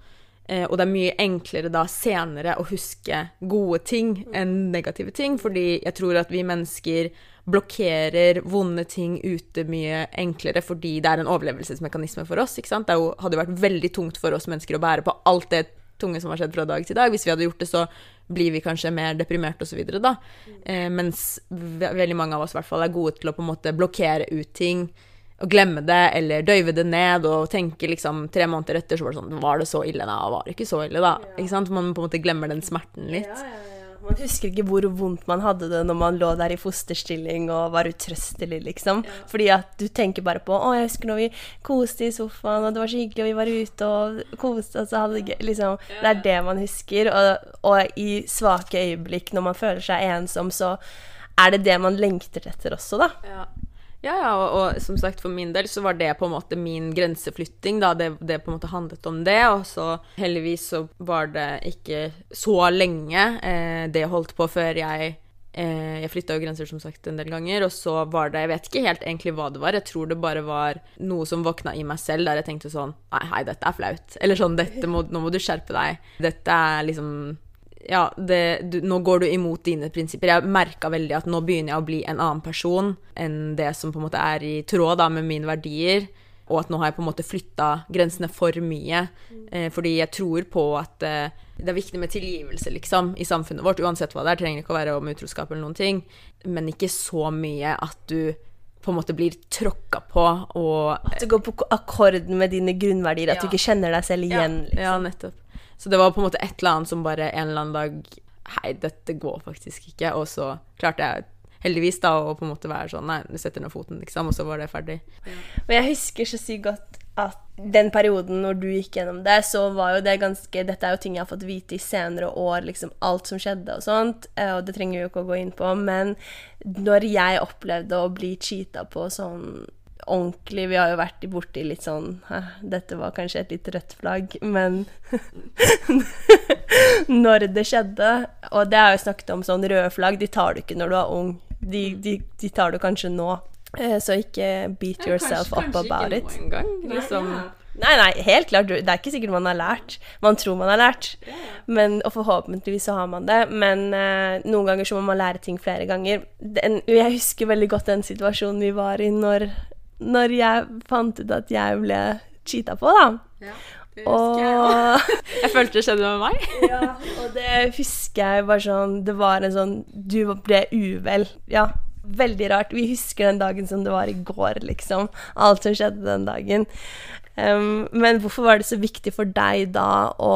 Uh, og det er mye enklere da senere å huske gode ting enn negative ting, fordi jeg tror at vi mennesker blokkerer vonde ting ute mye enklere fordi det er en overlevelsesmekanisme for oss. ikke sant? Det hadde jo vært veldig tungt for oss mennesker å bære på alt det tunge som har skjedd fra dag til dag. Hvis vi hadde gjort det, så blir vi kanskje mer deprimerte osv., da. Eh, mens veldig mange av oss i hvert fall er gode til å på en måte blokkere ut ting. Og glemme det, eller døyve det ned, og tenke liksom tre måneder etter så var det sånn Var det så ille? Nei, var det ikke så ille, da. Ikke sant? Man på en måte glemmer den smerten litt. Ja, ja, ja. Man husker ikke hvor vondt man hadde det når man lå der i fosterstilling og var utrøstelig, liksom. Ja. Fordi at du tenker bare på 'Å, jeg husker når vi koste i sofaen, og det var så hyggelig, og vi var ute og koste oss og hadde det gøy'. Liksom. Det er det man husker. Og, og i svake øyeblikk, når man føler seg ensom, så er det det man lengter etter også, da. Ja. Ja, ja, og, og, som sagt, for min del så var det på en måte min grenseflytting, da. Det, det på en måte handlet om det. Og så heldigvis så var det ikke så lenge eh, det holdt på før jeg eh, Jeg flytta jo grenser som sagt en del ganger, og så var det Jeg vet ikke helt egentlig hva det var. Jeg tror det bare var noe som våkna i meg selv der jeg tenkte sånn Nei, hei, dette er flaut. Eller sånn dette må, Nå må du skjerpe deg. Dette er liksom ja, det, du, nå går du imot dine prinsipper. Jeg merka veldig at nå begynner jeg å bli en annen person enn det som på en måte er i tråd da, med mine verdier. Og at nå har jeg på en måte flytta grensene for mye. Eh, fordi jeg tror på at eh, det er viktig med tilgivelse, liksom, i samfunnet vårt. Uansett hva det er. Trenger ikke å være om utroskap eller noen ting. Men ikke så mye at du på en måte blir tråkka på og At du går på akkord med dine grunnverdier, at ja. du ikke kjenner deg selv igjen. Ja, liksom. ja nettopp. Så det var på en måte et eller annet som bare en eller annen dag Hei, dette går faktisk ikke. Og så klarte jeg heldigvis da å på en måte være sånn Nei, du setter ned foten, liksom. Og så var det ferdig. Og jeg husker så sykt godt at den perioden når du gikk gjennom det, så var jo det ganske Dette er jo ting jeg har fått vite i senere år, liksom alt som skjedde og sånt, eh, og det trenger vi jo ikke å gå inn på, men når jeg opplevde å bli cheata på sånn ordentlig. Vi har jo vært borti litt sånn «Hæ, Dette var kanskje et litt rødt flagg, men Når det skjedde Og det har jeg jo snakket om, sånn røde flagg, de tar du ikke når du er ung. De, de, de tar du kanskje nå. Eh, Så ikke beat yourself up about it. Kanskje ikke nå engang. Liksom. Nei, nei, helt klart. Det er ikke sikkert man har lært. Man tror man har lært, men, og forhåpentligvis så har man det. Men eh, noen ganger så må man lære ting flere ganger. Den, jeg husker veldig godt den situasjonen vi var i når, når jeg fant ut at jeg ble cheata på, da. Ja, det Og Jeg følte det skjedde med meg. ja, og det husker jeg bare sånn Det var en sånn Du ble uvel. Ja, veldig rart. Vi husker den dagen som det var i går, liksom. Alt som skjedde den dagen. Um, men hvorfor var det så viktig for deg da å,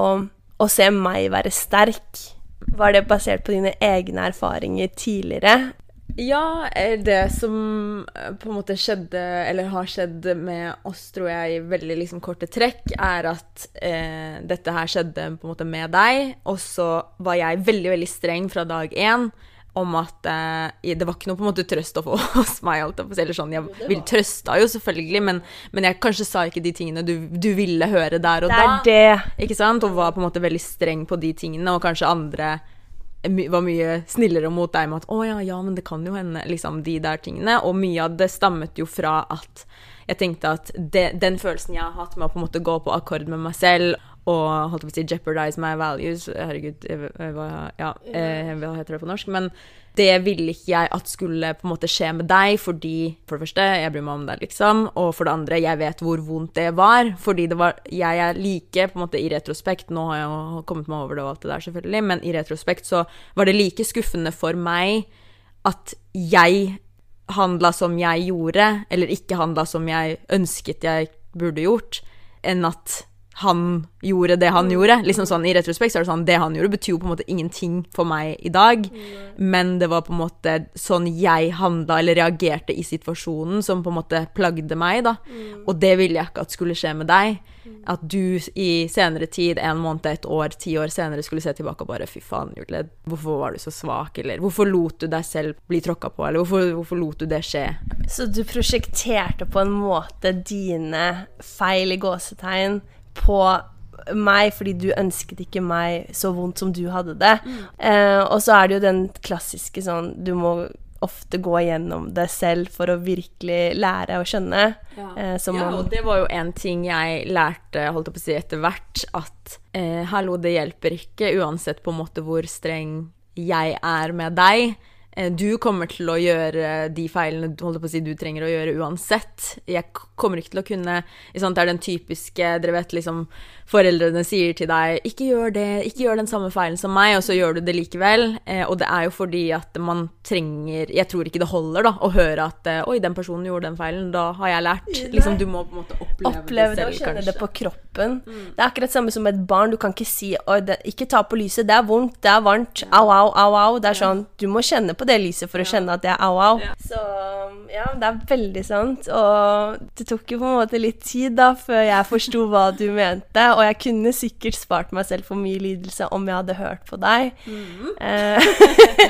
å se meg være sterk? Var det basert på dine egne erfaringer tidligere? Ja, eh, det som eh, på en måte skjedde, eller har skjedd med oss, tror jeg, i veldig liksom korte trekk, er at eh, dette her skjedde på en måte med deg, og så var jeg veldig, veldig streng fra dag én om at eh, det var ikke noe på en måte trøst å få hos meg. Alt, eller sånn, jeg vil trøsta jo selvfølgelig, men, men jeg kanskje sa ikke de tingene du, du ville høre der og Det da. er det. Ikke sant? Og var på en måte veldig streng på de tingene, og kanskje andre var mye snillere mot deg med at 'Å ja, ja, men det kan jo hende', liksom de der tingene. Og mye av det stammet jo fra at jeg tenkte at det, den følelsen jeg har hatt med å på en måte gå på akkord med meg selv og holdt på å si jeopardize my values. Herregud, hva, ja, eh, hva heter det på norsk? Men det ville ikke jeg at skulle på en måte skje med deg, fordi for det første, jeg bryr meg om deg, liksom, og for det andre, jeg vet hvor vondt det var, fordi det var Jeg er like, på en måte, i retrospekt. Nå har jeg jo kommet meg over det og alt det der, selvfølgelig, men i retrospekt så var det like skuffende for meg at jeg handla som jeg gjorde, eller ikke handla som jeg ønsket jeg burde gjort, enn at han gjorde det han gjorde. Liksom sånn, I retrospekt så er det sånn, det han gjorde, betyr jo på en måte ingenting for meg i dag. Men det var på en måte sånn jeg handla eller reagerte i situasjonen som på en måte plagde meg, da. Og det ville jeg ikke at skulle skje med deg. At du i senere tid, en måned, et år, ti år senere, skulle se tilbake og bare fy faen, Julie, hvorfor var du så svak, eller hvorfor lot du deg selv bli tråkka på, eller hvorfor, hvorfor lot du det skje? Så du prosjekterte på en måte dine feil i gåsetegn på meg fordi du ønsket ikke meg så vondt som du hadde det. Eh, og så er det jo den klassiske sånn Du må ofte gå gjennom det selv for å virkelig lære å skjønne. Eh, ja, og det var jo en ting jeg lærte holdt på å si, etter hvert, at eh, hallo, det hjelper ikke, uansett på en måte hvor streng jeg er med deg. Eh, Du kommer til å gjøre de feilene si, du trenger å gjøre uansett. Jeg kommer ikke til å kunne Det er den typiske Dere vet liksom Foreldrene sier til deg 'ikke gjør det, ikke gjør den samme feilen som meg', og så gjør du det likevel. Eh, og det er jo fordi at man trenger Jeg tror ikke det holder da å høre at eh, 'oi, den personen gjorde den feilen', da har jeg lært. Liksom, du må på en måte oppleve, oppleve det det og kjenne det på kroppen. Det er akkurat samme som et barn. Du kan ikke si Oi, det, 'ikke ta på lyset, det er vondt, det er varmt', au, au, au, au. Det er sånn, Du må kjenne på det lyset for å kjenne at det er au, au. Så ja, det er veldig sant. Og det tok jo på en måte litt tid da før jeg forsto hva du mente. Og jeg kunne sikkert spart meg selv for mye lidelse om jeg hadde hørt på deg. Mm.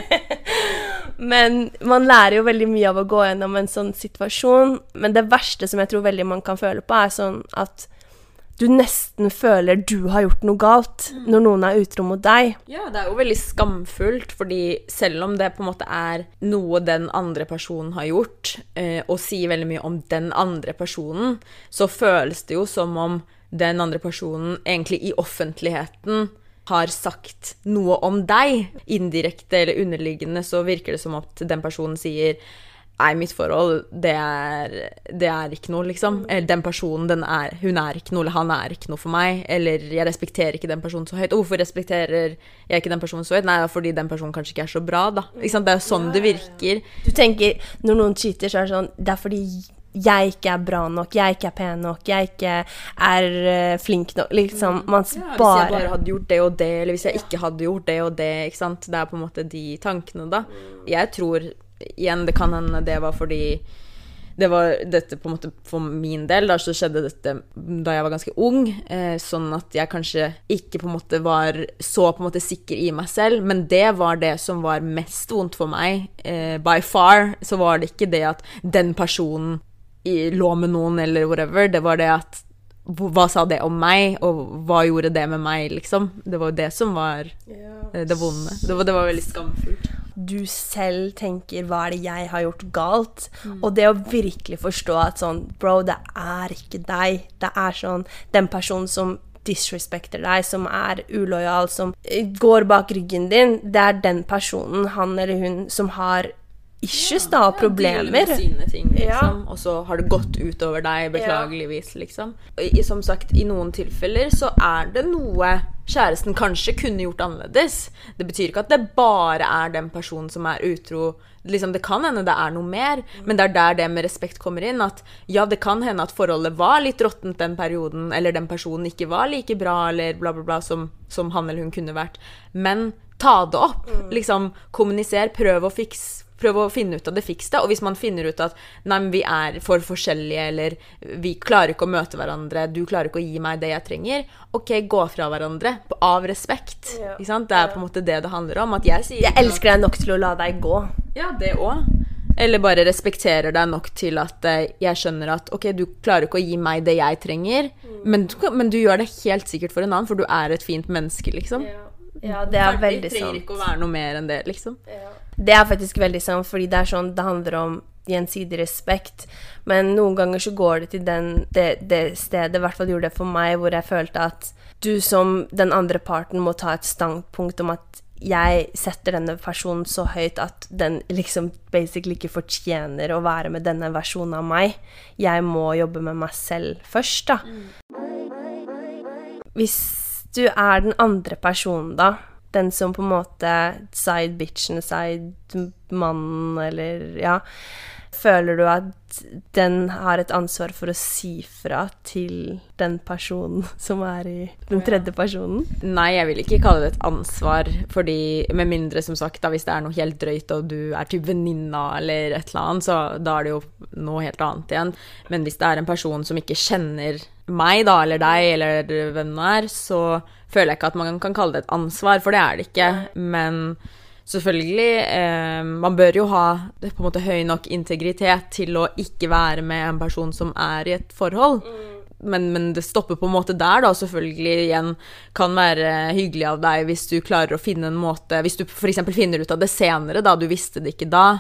Men man lærer jo veldig mye av å gå gjennom en sånn situasjon. Men det verste som jeg tror veldig man kan føle på, er sånn at du nesten føler du har gjort noe galt når noen er utro mot deg. Ja, det er jo veldig skamfullt, fordi selv om det på en måte er noe den andre personen har gjort, eh, og sier veldig mye om den andre personen, så føles det jo som om den andre personen egentlig i offentligheten har sagt noe om deg. Indirekte eller underliggende så virker det som at den personen sier Nei, mitt forhold, det er, det er ikke noe, liksom. Eller den personen, den er, hun er ikke noe, eller han er ikke noe for meg. Eller jeg respekterer ikke den personen så høyt. Og hvorfor respekterer jeg ikke den personen så høyt? Nei, det er fordi den personen kanskje ikke er så bra, da. Det er jo sånn det virker. Du tenker, når noen cheater, så er det sånn Det er fordi jeg ikke er bra nok, jeg ikke er pen nok, jeg ikke er eh, flink nok. Liksom, man Ja, hvis jeg bare bare hadde gjort det og det, eller hvis jeg ikke hadde gjort det og det, ikke sant. Det er på en måte de tankene, da. Jeg tror igjen det kan hende det var fordi det var dette på en måte For min del da så skjedde dette da jeg var ganske ung, eh, sånn at jeg kanskje ikke på en måte var så på en måte sikker i meg selv. Men det var det som var mest vondt for meg. Eh, by far så var det ikke det at den personen i, lå med noen eller whatever. Det var det at Hva sa det om meg, og hva gjorde det med meg, liksom? Det var jo det som var eh, det vonde. Det var, det var veldig skamfullt. Du selv tenker 'hva er det jeg har gjort galt'? Og det å virkelig forstå at sånn Bro, det er ikke deg. Det er sånn den personen som disrespekter deg, som er ulojal, som eh, går bak ryggen din, det er den personen, han eller hun, som har issues, da, problemer. Dealer med sine ting, Ja. liksom. Og så har det gått utover deg, beklageligvis, liksom. Som sagt, i noen tilfeller så er det noe kjæresten kanskje kunne gjort annerledes. Det betyr ikke at det bare er den personen som er utro. Liksom, det kan hende det er noe mer, men det er der det med respekt kommer inn. At ja, det kan hende at forholdet var litt råttent den perioden, eller den personen ikke var like bra, eller bla, bla, bla, som, som han eller hun kunne vært. Men ta det opp. Liksom, kommuniser, prøv å fikse Prøv å finne ut av det, fiks det. Og hvis man finner ut at nei, men vi er for forskjellige, eller vi klarer ikke å møte hverandre, du klarer ikke å gi meg det jeg trenger, OK, gå fra hverandre av respekt. Ja. Ikke sant? Det er på en måte det det handler om. At jeg sier Jeg elsker deg nok til å la deg gå. Ja, det òg. Eller bare respekterer deg nok til at eh, jeg skjønner at OK, du klarer ikke å gi meg det jeg trenger, men, du, men du gjør det helt sikkert for en annen, for du er et fint menneske, liksom. Ja, det er veldig sant. Det trenger ikke å være noe mer enn det, liksom. Det er faktisk veldig sant, fordi det er sånn det handler om gjensidig respekt. Men noen ganger så går det til den, det, det stedet, i hvert fall gjorde det for meg, hvor jeg følte at du som den andre parten må ta et standpunkt om at jeg setter denne personen så høyt at den liksom basically ikke fortjener å være med denne versjonen av meg. Jeg må jobbe med meg selv først, da. Hvis du er den andre personen, da, den som på en måte side bitchen, side mannen, eller ja Føler du at den har et ansvar for å si fra til den personen som er i den tredje personen? Nei, jeg vil ikke kalle det et ansvar, fordi med mindre, som sagt, da hvis det er noe helt drøyt, og du er typ venninna eller et eller annet, så da er det jo noe helt annet igjen. Men hvis det er en person som ikke kjenner meg, da, eller deg, eller hvem det er, så føler jeg ikke at man kan kalle det et ansvar, for det er det ikke. Men selvfølgelig eh, Man bør jo ha på en måte høy nok integritet til å ikke være med en person som er i et forhold. Men, men det stopper på en måte der, da. Selvfølgelig igjen kan være hyggelig av deg hvis du klarer å finne en måte Hvis du f.eks. finner ut av det senere, da, du visste det ikke da,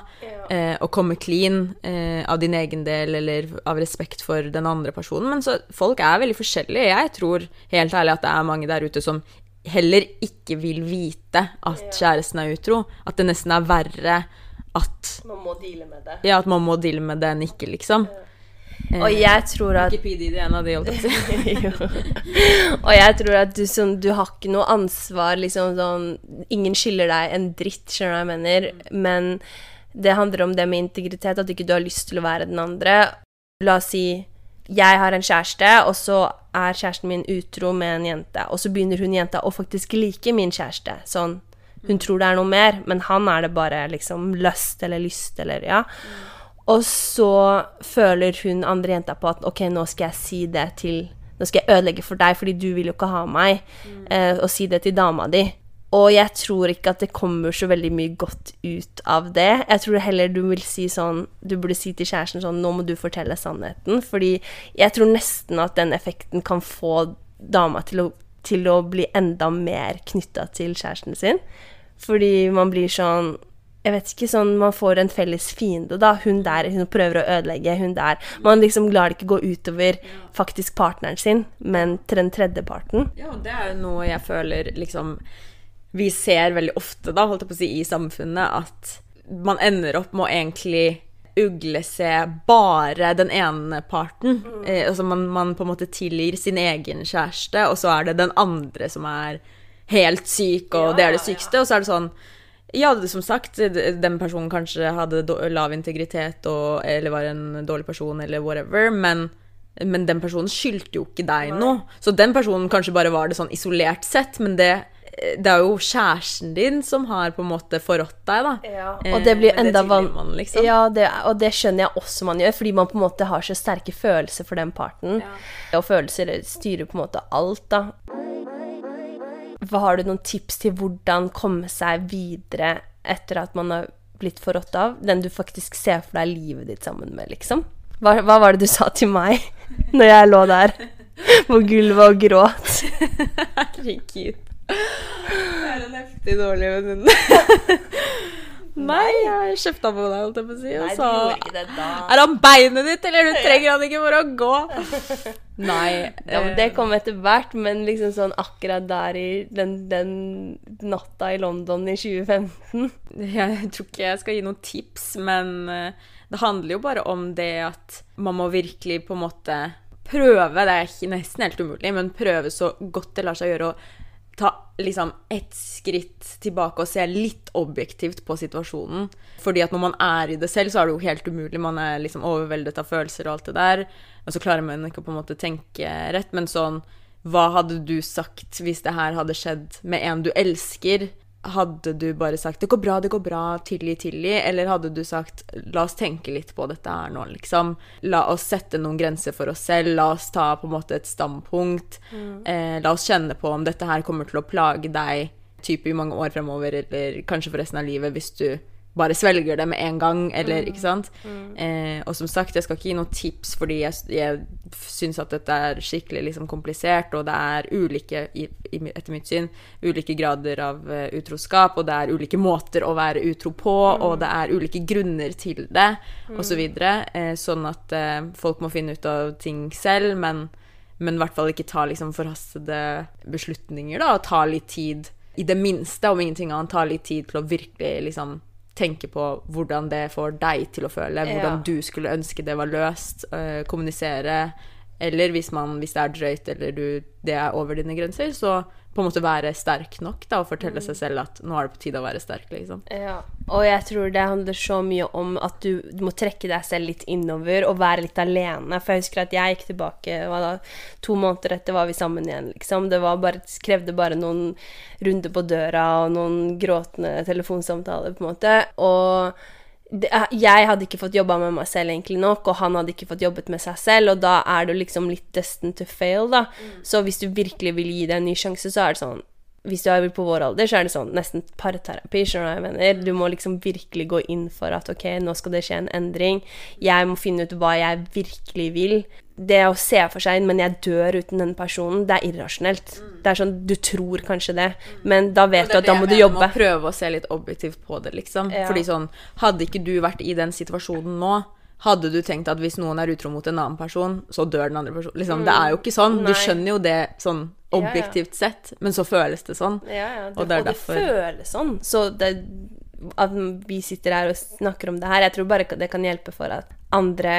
eh, og kommer clean eh, av din egen del eller av respekt for den andre personen. Men så folk er veldig forskjellige. Jeg tror helt ærlig at det er mange der ute som heller ikke vil vite at kjæresten er utro. At det nesten er verre at Man må deale med det. Ja, at man må deale med det enn ikke, liksom. Eh, Og jeg tror at en av. Og jeg tror at du, som, du har ikke noe ansvar, liksom sånn Ingen skylder deg en dritt, skjønner du hva jeg mener? Men det handler om det med integritet, at ikke du har lyst til å være den andre. La oss si jeg har en kjæreste, og så er kjæresten min utro med en jente. Og så begynner hun jenta å faktisk like min kjæreste. Sånn, hun tror det er noe mer, men han er det bare liksom lyst eller lyst eller ja. Og så føler hun andre jenta på at ok, nå skal jeg si det til Nå skal jeg ødelegge for deg, fordi du vil jo ikke ha meg. Eh, og si det til dama di. Og jeg tror ikke at det kommer så veldig mye godt ut av det. Jeg tror heller du vil si sånn Du burde si til kjæresten sånn Nå må du fortelle sannheten. Fordi jeg tror nesten at den effekten kan få dama til å, til å bli enda mer knytta til kjæresten sin. Fordi man blir sånn jeg vet ikke, sånn Man får en felles fiende, da. Hun der hun prøver å ødelegge. Hun der Man liksom lar det ikke gå utover faktisk partneren sin, men til den tredje parten. Ja, og det er jo noe jeg føler liksom Vi ser veldig ofte, da, holdt jeg på å si, i samfunnet, at man ender opp med å egentlig uglese bare den ene parten. Eh, altså man, man på en måte tilgir sin egen kjæreste, og så er det den andre som er helt syk, og det er det sykeste. Og så er det sånn ja, som sagt, den personen kanskje hadde lav integritet og, eller var en dårlig person eller whatever, men, men den personen skyldte jo ikke deg noe. Så den personen kanskje bare var det sånn isolert sett, men det, det er jo kjæresten din som har på en måte forrådt deg, da. Ja. Og det blir enda tilgir liksom. Ja, det, og det skjønner jeg også man gjør, fordi man på en måte har så sterke følelser for den parten. Og følelser styrer på en måte alt, da. Hva Har du noen tips til hvordan komme seg videre etter at man har blitt forrådt av? Den du faktisk ser for deg livet ditt sammen med, liksom? Hva, hva var det du sa til meg når jeg lå der på gulvet og gråt? Herregud. Det er en heftig dårlig venninne. Nei, jeg kjefta på deg, holdt jeg på å si, og da. Er han beinet ditt, eller du trenger han ikke for å gå? Nei. Ja, men Det kom etter hvert, men liksom sånn akkurat der i den, den natta i London i 2015 Jeg tror ikke jeg skal gi noen tips, men eh, det handler jo bare om det at man må virkelig på en måte prøve, det er nesten helt umulig, men prøve så godt det lar seg gjøre å ta liksom ett skritt tilbake og se litt objektivt på situasjonen. Fordi at når man er i det selv, så er det jo helt umulig. Man er liksom overveldet av følelser og alt det der. Og så klarer man ikke på en måte tenke rett. Men sånn, hva hadde du sagt hvis det her hadde skjedd med en du elsker? Hadde du bare sagt 'det går bra, det går bra', tilgi, tilgi? Eller hadde du sagt 'la oss tenke litt på dette her nå', liksom? La oss sette noen grenser for oss selv. La oss ta på en måte et standpunkt. Eh, la oss kjenne på om dette her kommer til å plage deg type i mange år fremover, eller kanskje for resten av livet, hvis du bare svelger det med en gang, eller ikke sant. Eh, og som sagt, jeg skal ikke gi noen tips, fordi jeg, jeg syns at dette er skikkelig liksom komplisert, og det er ulike, i, i, etter mitt syn, ulike grader av uh, utroskap, og det er ulike måter å være utro på, og det er ulike grunner til det, og så videre. Eh, sånn at eh, folk må finne ut av ting selv, men men i hvert fall ikke ta liksom forhastede beslutninger, da, og ta litt tid, i det minste, om ingenting annet, ta litt tid til å virkelig liksom tenke på hvordan det får deg til å føle, hvordan Ja. du skulle ønske det var løst, øh, kommunisere, eller hvis, man, hvis det er drøyt eller du, det er over dine grenser, så på en måte være sterk nok da, og fortelle seg selv at nå er det på tide å være sterk, liksom. Ja, og jeg tror det handler så mye om at du, du må trekke deg selv litt innover og være litt alene. For jeg husker at jeg gikk tilbake da, to måneder etter var vi sammen igjen, liksom. Det var bare, krevde bare noen runder på døra og noen gråtende telefonsamtaler, på en måte. Og det, jeg hadde ikke fått jobba med meg selv egentlig nok, og han hadde ikke fått jobbet med seg selv, og da er du liksom litt destined to fail, da. Så hvis du virkelig vil gi det en ny sjanse, så er det sånn hvis du er på vår alder, så er det sånn nesten parterapi. skjønner Du hva jeg mener? Du må liksom virkelig gå inn for at ok, nå skal det skje en endring. Jeg må finne ut hva jeg virkelig vil. Det å se for seg men jeg dør uten den personen, det er irrasjonelt. Det er sånn, Du tror kanskje det, men da vet du at da må du jobbe. Man må prøve å se litt objektivt på det, liksom. Ja. Fordi sånn, hadde ikke du vært i den situasjonen nå, hadde du tenkt at hvis noen er utro mot en annen person, så dør den andre personen? Liksom, Det er jo ikke sånn. Du skjønner jo det sånn objektivt sett, men så føles det sånn. Ja, ja, det, Og det er og det føles sånn. Så det, at vi sitter her og snakker om det her, jeg tror bare det kan hjelpe for at andre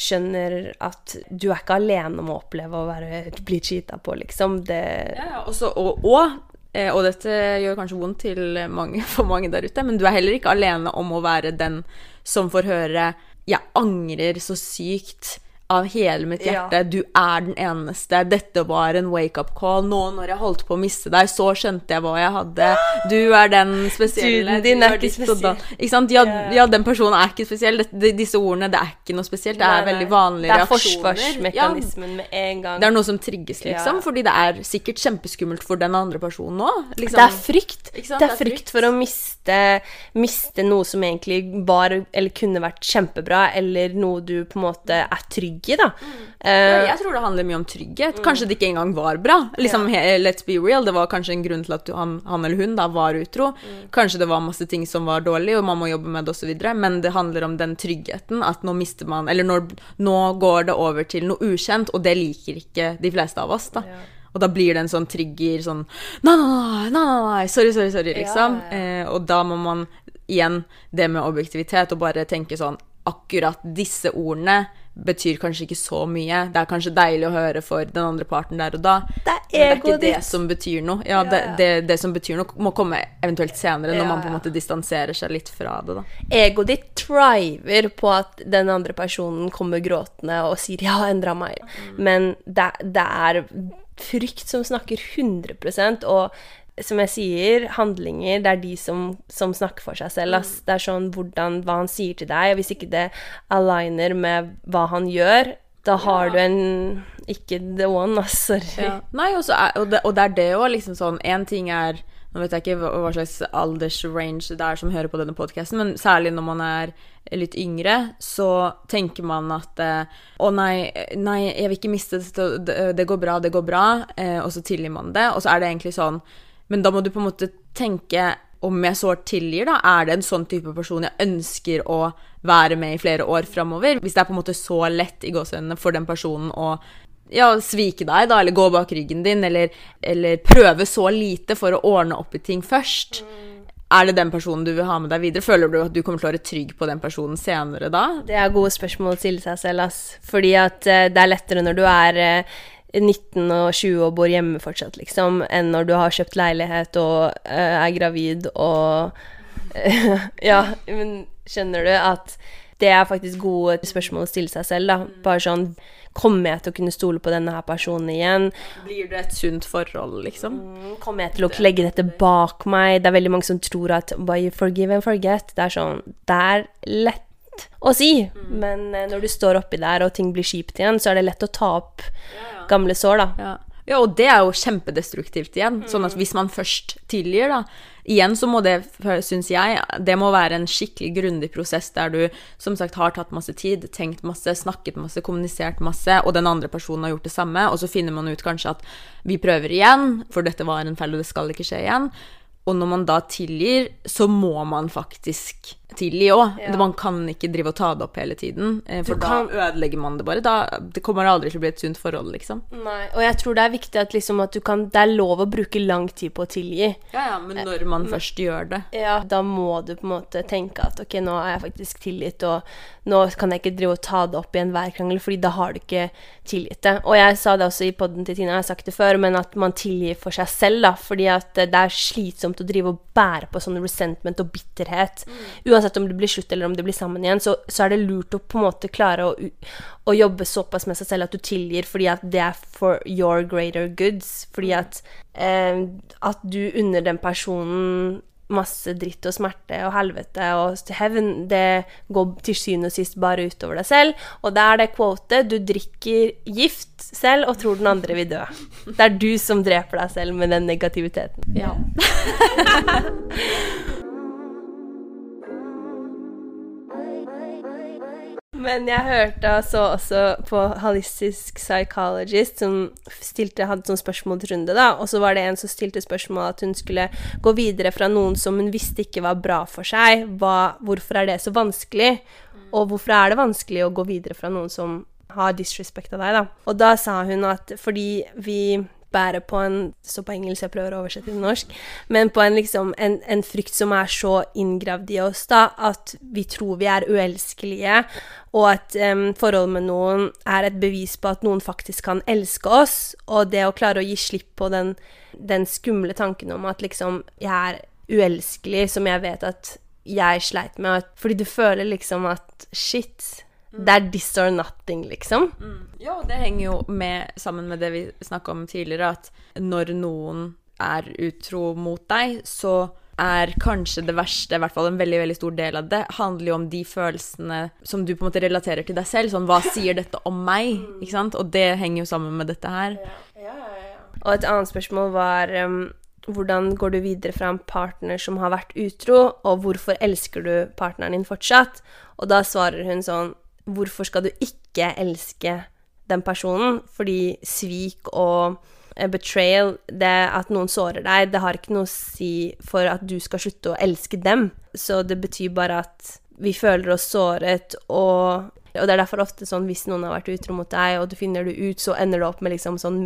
skjønner at du er ikke alene om å oppleve å være, bli cheata på, liksom. Det Ja, også, og, og, eh, og dette gjør kanskje vondt mange, for mange der ute, men du er heller ikke alene om å være den som får høre 'jeg angrer så sykt' av hele mitt Ja. hjerte. Du er den eneste. Dette var en wake-up call. Nå når jeg holdt på å miste deg, så skjønte jeg hva jeg hadde. Du er den spesielle. Duden din du er ikke spesiell. Ikke sant? Ja, Ja, ja. ja, den personen er ikke spesiell. Disse ordene, det er ikke noe spesielt. Det er veldig vanlige reaksjoner. Det er. Ja, forsvarsmekanismen med en gang. det er noe som trigges, liksom. Ja. Fordi det er sikkert kjempeskummelt for den andre personen òg. Liksom. Det er frykt. Ikke sant? Det er frykt for å miste, miste noe som egentlig var eller kunne vært kjempebra, eller noe du på en måte er trygg i, da. Ja, Eh, jeg tror det handler mye om trygghet. Kanskje det ikke engang var bra. Liksom, yeah. Let's be real. Det var kanskje en grunn til at han, han eller hun da var utro. Kanskje det var masse ting som var dårlig, og man må jobbe med det osv. Men det handler om den tryggheten at nå mister man Eller når, nå går det over til noe ukjent, og det liker ikke de fleste av oss, da. Og da blir det en sånn trigger sånn Nei, nei, nei, sorry, sorry, sorry, liksom. Ja, Eh, og da må man igjen det med objektivitet og bare tenke sånn Akkurat disse ordene betyr kanskje ikke så mye. Det er kanskje deilig å høre for den andre parten der og da. Det er men det er ikke det ditt. som betyr noe. Ja, Ja, det, ja. det, det som betyr noe, må komme eventuelt senere, når man på en måte distanserer seg litt fra det, da. Egoet ditt triver på at den andre personen kommer gråtende og sier 'ja, endra meg', men det, det er frykt som snakker 100% og som jeg sier, handlinger, det er de som, som snakker for seg selv. Ass. Det er sånn hvordan, hva han sier til deg, hvis ikke det aligner med hva han gjør, da har du en Ikke the one, ass. Sorry. Ja. Nei, og, så er, og, det, og det er det òg, liksom sånn Én ting er Nå vet jeg ikke hva, hva slags aldersrange det er som hører på denne podkasten, men særlig når man er litt yngre, så tenker man at eh, Å nei, nei, jeg vil ikke miste det, det går bra, det går bra. Eh, og så tilgir man det. Og så er det egentlig sånn Men da må du på en måte tenke om jeg så tilgir, da, er det en sånn type person jeg ønsker å være med i flere år framover? Hvis det er på en måte så lett i gåsehudene for den personen å ja, svike deg, da, eller gå bak ryggen din, eller, eller, prøve så lite for å ordne opp i ting først. Er det den personen du vil ha med deg videre? Føler du at du kommer til å være trygg på den personen senere da? Det er gode spørsmål å stille seg selv, ass. Fordi at uh, det er lettere når du er uh, 19 og 20 og bor hjemme fortsatt, liksom, enn når du har kjøpt leilighet og uh, er gravid og Ja, men skjønner du at det er faktisk gode spørsmål å stille seg selv, da. Bare sånn Kommer jeg til å kunne stole på denne her personen igjen? Blir det et sunt forhold, liksom? Mm, kommer jeg til å legge dette bak meg? Det er veldig mange som tror at By forgive and forget. Det er sånn Det er lett å si, mm. men uh, når du står oppi der og ting blir kjipt igjen, så er det lett å ta opp gamle sår, da. Ja. Ja, og det er jo kjempedestruktivt igjen. Sånn at hvis man først tilgir, da Igjen så må det, syns jeg, det må være en skikkelig grundig prosess der du som sagt har tatt masse tid, tenkt masse, snakket masse, kommunisert masse, og den andre personen har gjort det samme, og så finner man ut kanskje at vi prøver igjen, for dette var en feil, og det skal ikke skje igjen. Og når man da tilgir, så må man faktisk tilgi òg. Ja. Man kan ikke drive og ta det opp hele tiden, eh, for da ødelegger man det bare. Da, det kommer aldri til å bli et sunt forhold, liksom. Nei, og jeg tror det er viktig at, liksom, at kan, Det er lov å bruke lang tid på å tilgi. Ja, ja, men når man eh, først gjør det. Ja, da må du på en måte tenke at ok, nå er jeg faktisk tilgitt, og nå kan jeg ikke drive og ta det opp i enhver krangel, fordi da har du ikke tilgitt det. Og jeg sa det også i poden til Tina, jeg har sagt det før, men at man tilgir for seg selv, da, fordi at det er slitsomt å drive og bære på sånn resentment og bitterhet. Mm. Uansett om det blir slutt eller om det blir sammen igjen, så, så er det lurt å på en måte klare å, å, jobbe såpass med seg selv at du tilgir fordi at det er for your greater goods. Fordi at, eh, at du unner den personen masse dritt og smerte og helvete og heaven, det går til syvende og sist bare utover deg selv. Og det er det quotet du drikker gift selv og tror den andre vil dø. Det er du som dreper deg selv med den negativiteten. Ja. Men jeg hørte så også på Holistisk Psychologist som stilte, hadde sånn spørsmålsrunde, da. Og så var det en som stilte spørsmål at hun skulle gå videre fra noen som hun visste ikke var bra for seg. Hva, hvorfor er det så vanskelig? Og hvorfor er det vanskelig å gå videre fra noen som har disrespect av deg, da? Og da sa hun at fordi vi bærer på en Så på engelsk, jeg prøver å oversette til norsk. Men på en, liksom, en, en frykt som er så inngravd i oss, da, at vi tror vi er uelskelige, og at um, forholdet med noen er et bevis på at noen faktisk kan elske oss, og det å klare å gi slipp på den, den skumle tanken om at liksom jeg er uelskelig, som jeg vet at jeg sleit med, fordi du føler liksom at shit det er this or nothing, liksom. Mm. Ja, det henger jo med sammen med det vi snakka om tidligere, at når noen er utro mot deg, så er kanskje det verste, i hvert fall en veldig veldig stor del av det, handler jo om de følelsene som du på en måte relaterer til deg selv. Sånn hva sier dette om meg? Ikke sant? Og det henger jo sammen med dette her. Ja, ja, ja. Og et annet spørsmål var um, hvordan går du videre fra en partner som har vært utro, og hvorfor elsker du partneren din fortsatt? Og da svarer hun sånn hvorfor skal du ikke elske den personen? Fordi svik og betrayal, det at noen sårer deg, det har ikke noe å si for at du skal slutte å elske dem. Så det betyr bare at vi føler oss såret, og, og det er derfor ofte sånn hvis noen har vært utro mot deg, og du finner det ut, så ender det opp med liksom sånn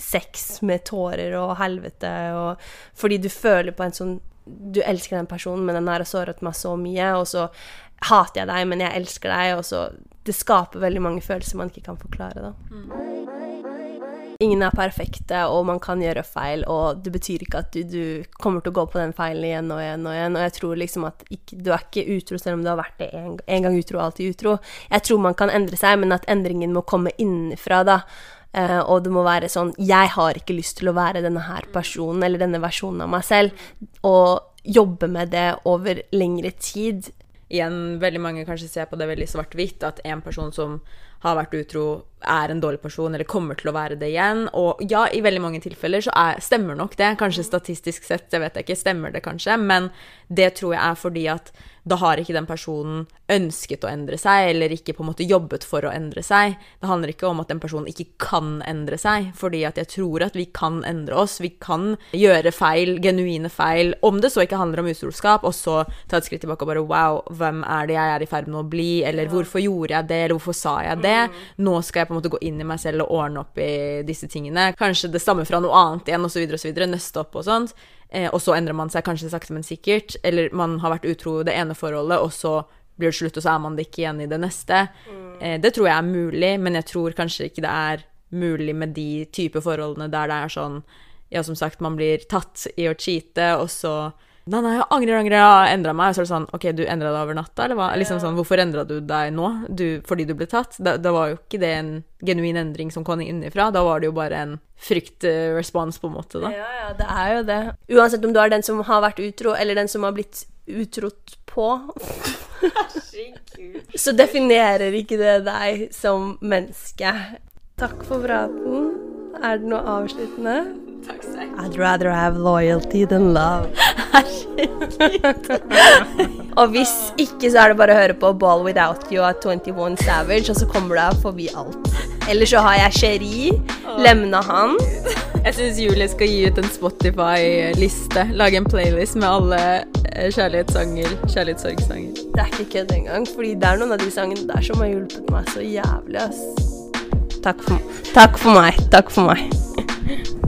sex med tårer og helvete, og fordi du føler på en sånn Du elsker den personen, men den har såret meg så mye, og så hater jeg deg, men jeg elsker deg, og så Det skaper veldig mange følelser man ikke kan forklare, da. Ingen er perfekte, og man kan gjøre feil, og det betyr ikke at du, du, kommer til å gå på den feilen igjen og igjen og igjen. Og jeg tror liksom at ikke, du er ikke utro selv om du har vært det en, en gang utro og alltid utro. Jeg tror man kan endre seg, men at endringen må komme innenfra, da. Uh, og det må være sånn Jeg har ikke lyst til å være denne her personen eller denne versjonen av meg selv. Og jobbe med det over lengre tid igjen veldig mange kanskje ser på det veldig svart-hvitt, at en person som har vært utro, er en dårlig person, eller kommer til å være det igjen. Og ja, i veldig mange tilfeller så er, stemmer nok det. Kanskje statistisk sett, det vet jeg ikke, stemmer det kanskje. Men det tror jeg er fordi at da har ikke den personen ønsket å endre seg, eller ikke på en måte jobbet for å endre seg. Det handler ikke om at den personen ikke kan endre seg, fordi at jeg tror at vi kan endre oss. Vi kan gjøre feil, genuine feil, om det så ikke handler om utroskap, og så ta et skritt tilbake og bare wow, hvem er det jeg er i ferd med å bli, eller hvorfor gjorde jeg det, eller hvorfor sa jeg det? Nå skal jeg på en måte gå inn i meg selv og ordne opp i disse tingene. Kanskje det stammer fra noe annet igjen, osv., osv., nøste opp og sånt. Eh, og så endrer man seg kanskje sakte, men sikkert. Eller man har vært utro i det ene forholdet, og så blir det slutt, og så er man det ikke igjen i det neste. Eh, det tror jeg er mulig, men jeg tror kanskje ikke det er mulig med de type forholdene der det er sånn Ja, som sagt, man blir tatt i å cheate, og så Nei, nei, jeg angrer, angrer, jeg har endra meg. Og så er det sånn OK, du endra deg over natta, eller hva? Liksom sånn, Hvorfor endra du deg nå? Du, fordi du ble tatt? Da, da var jo ikke det en genuin endring som kom innifra. Da var det jo bare en fryktrespons, på en måte, da. Ja, ja, det er jo det. Uansett om du er den som har vært utro, eller den som har blitt utrodd på, så definerer ikke det deg som menneske. Takk for praten. Er det noe avsluttende? Takk selv. I'd rather have loyalty than love. og hvis ikke, så er det bare å høre på Ball Without You av 21 Savage, og så kommer du deg forbi alt. Eller så har jeg Cherie, Lemna han. Jeg syns Julie skal gi ut en Spotify-liste. Lage en playlist med alle eh, kjærlighetssanger, kjærlighetssorgsanger. Det er ikke kødd engang, fordi det er noen av de sangene der som har hjulpet meg så jævlig, ass. Takk for, takk for meg. Takk for meg.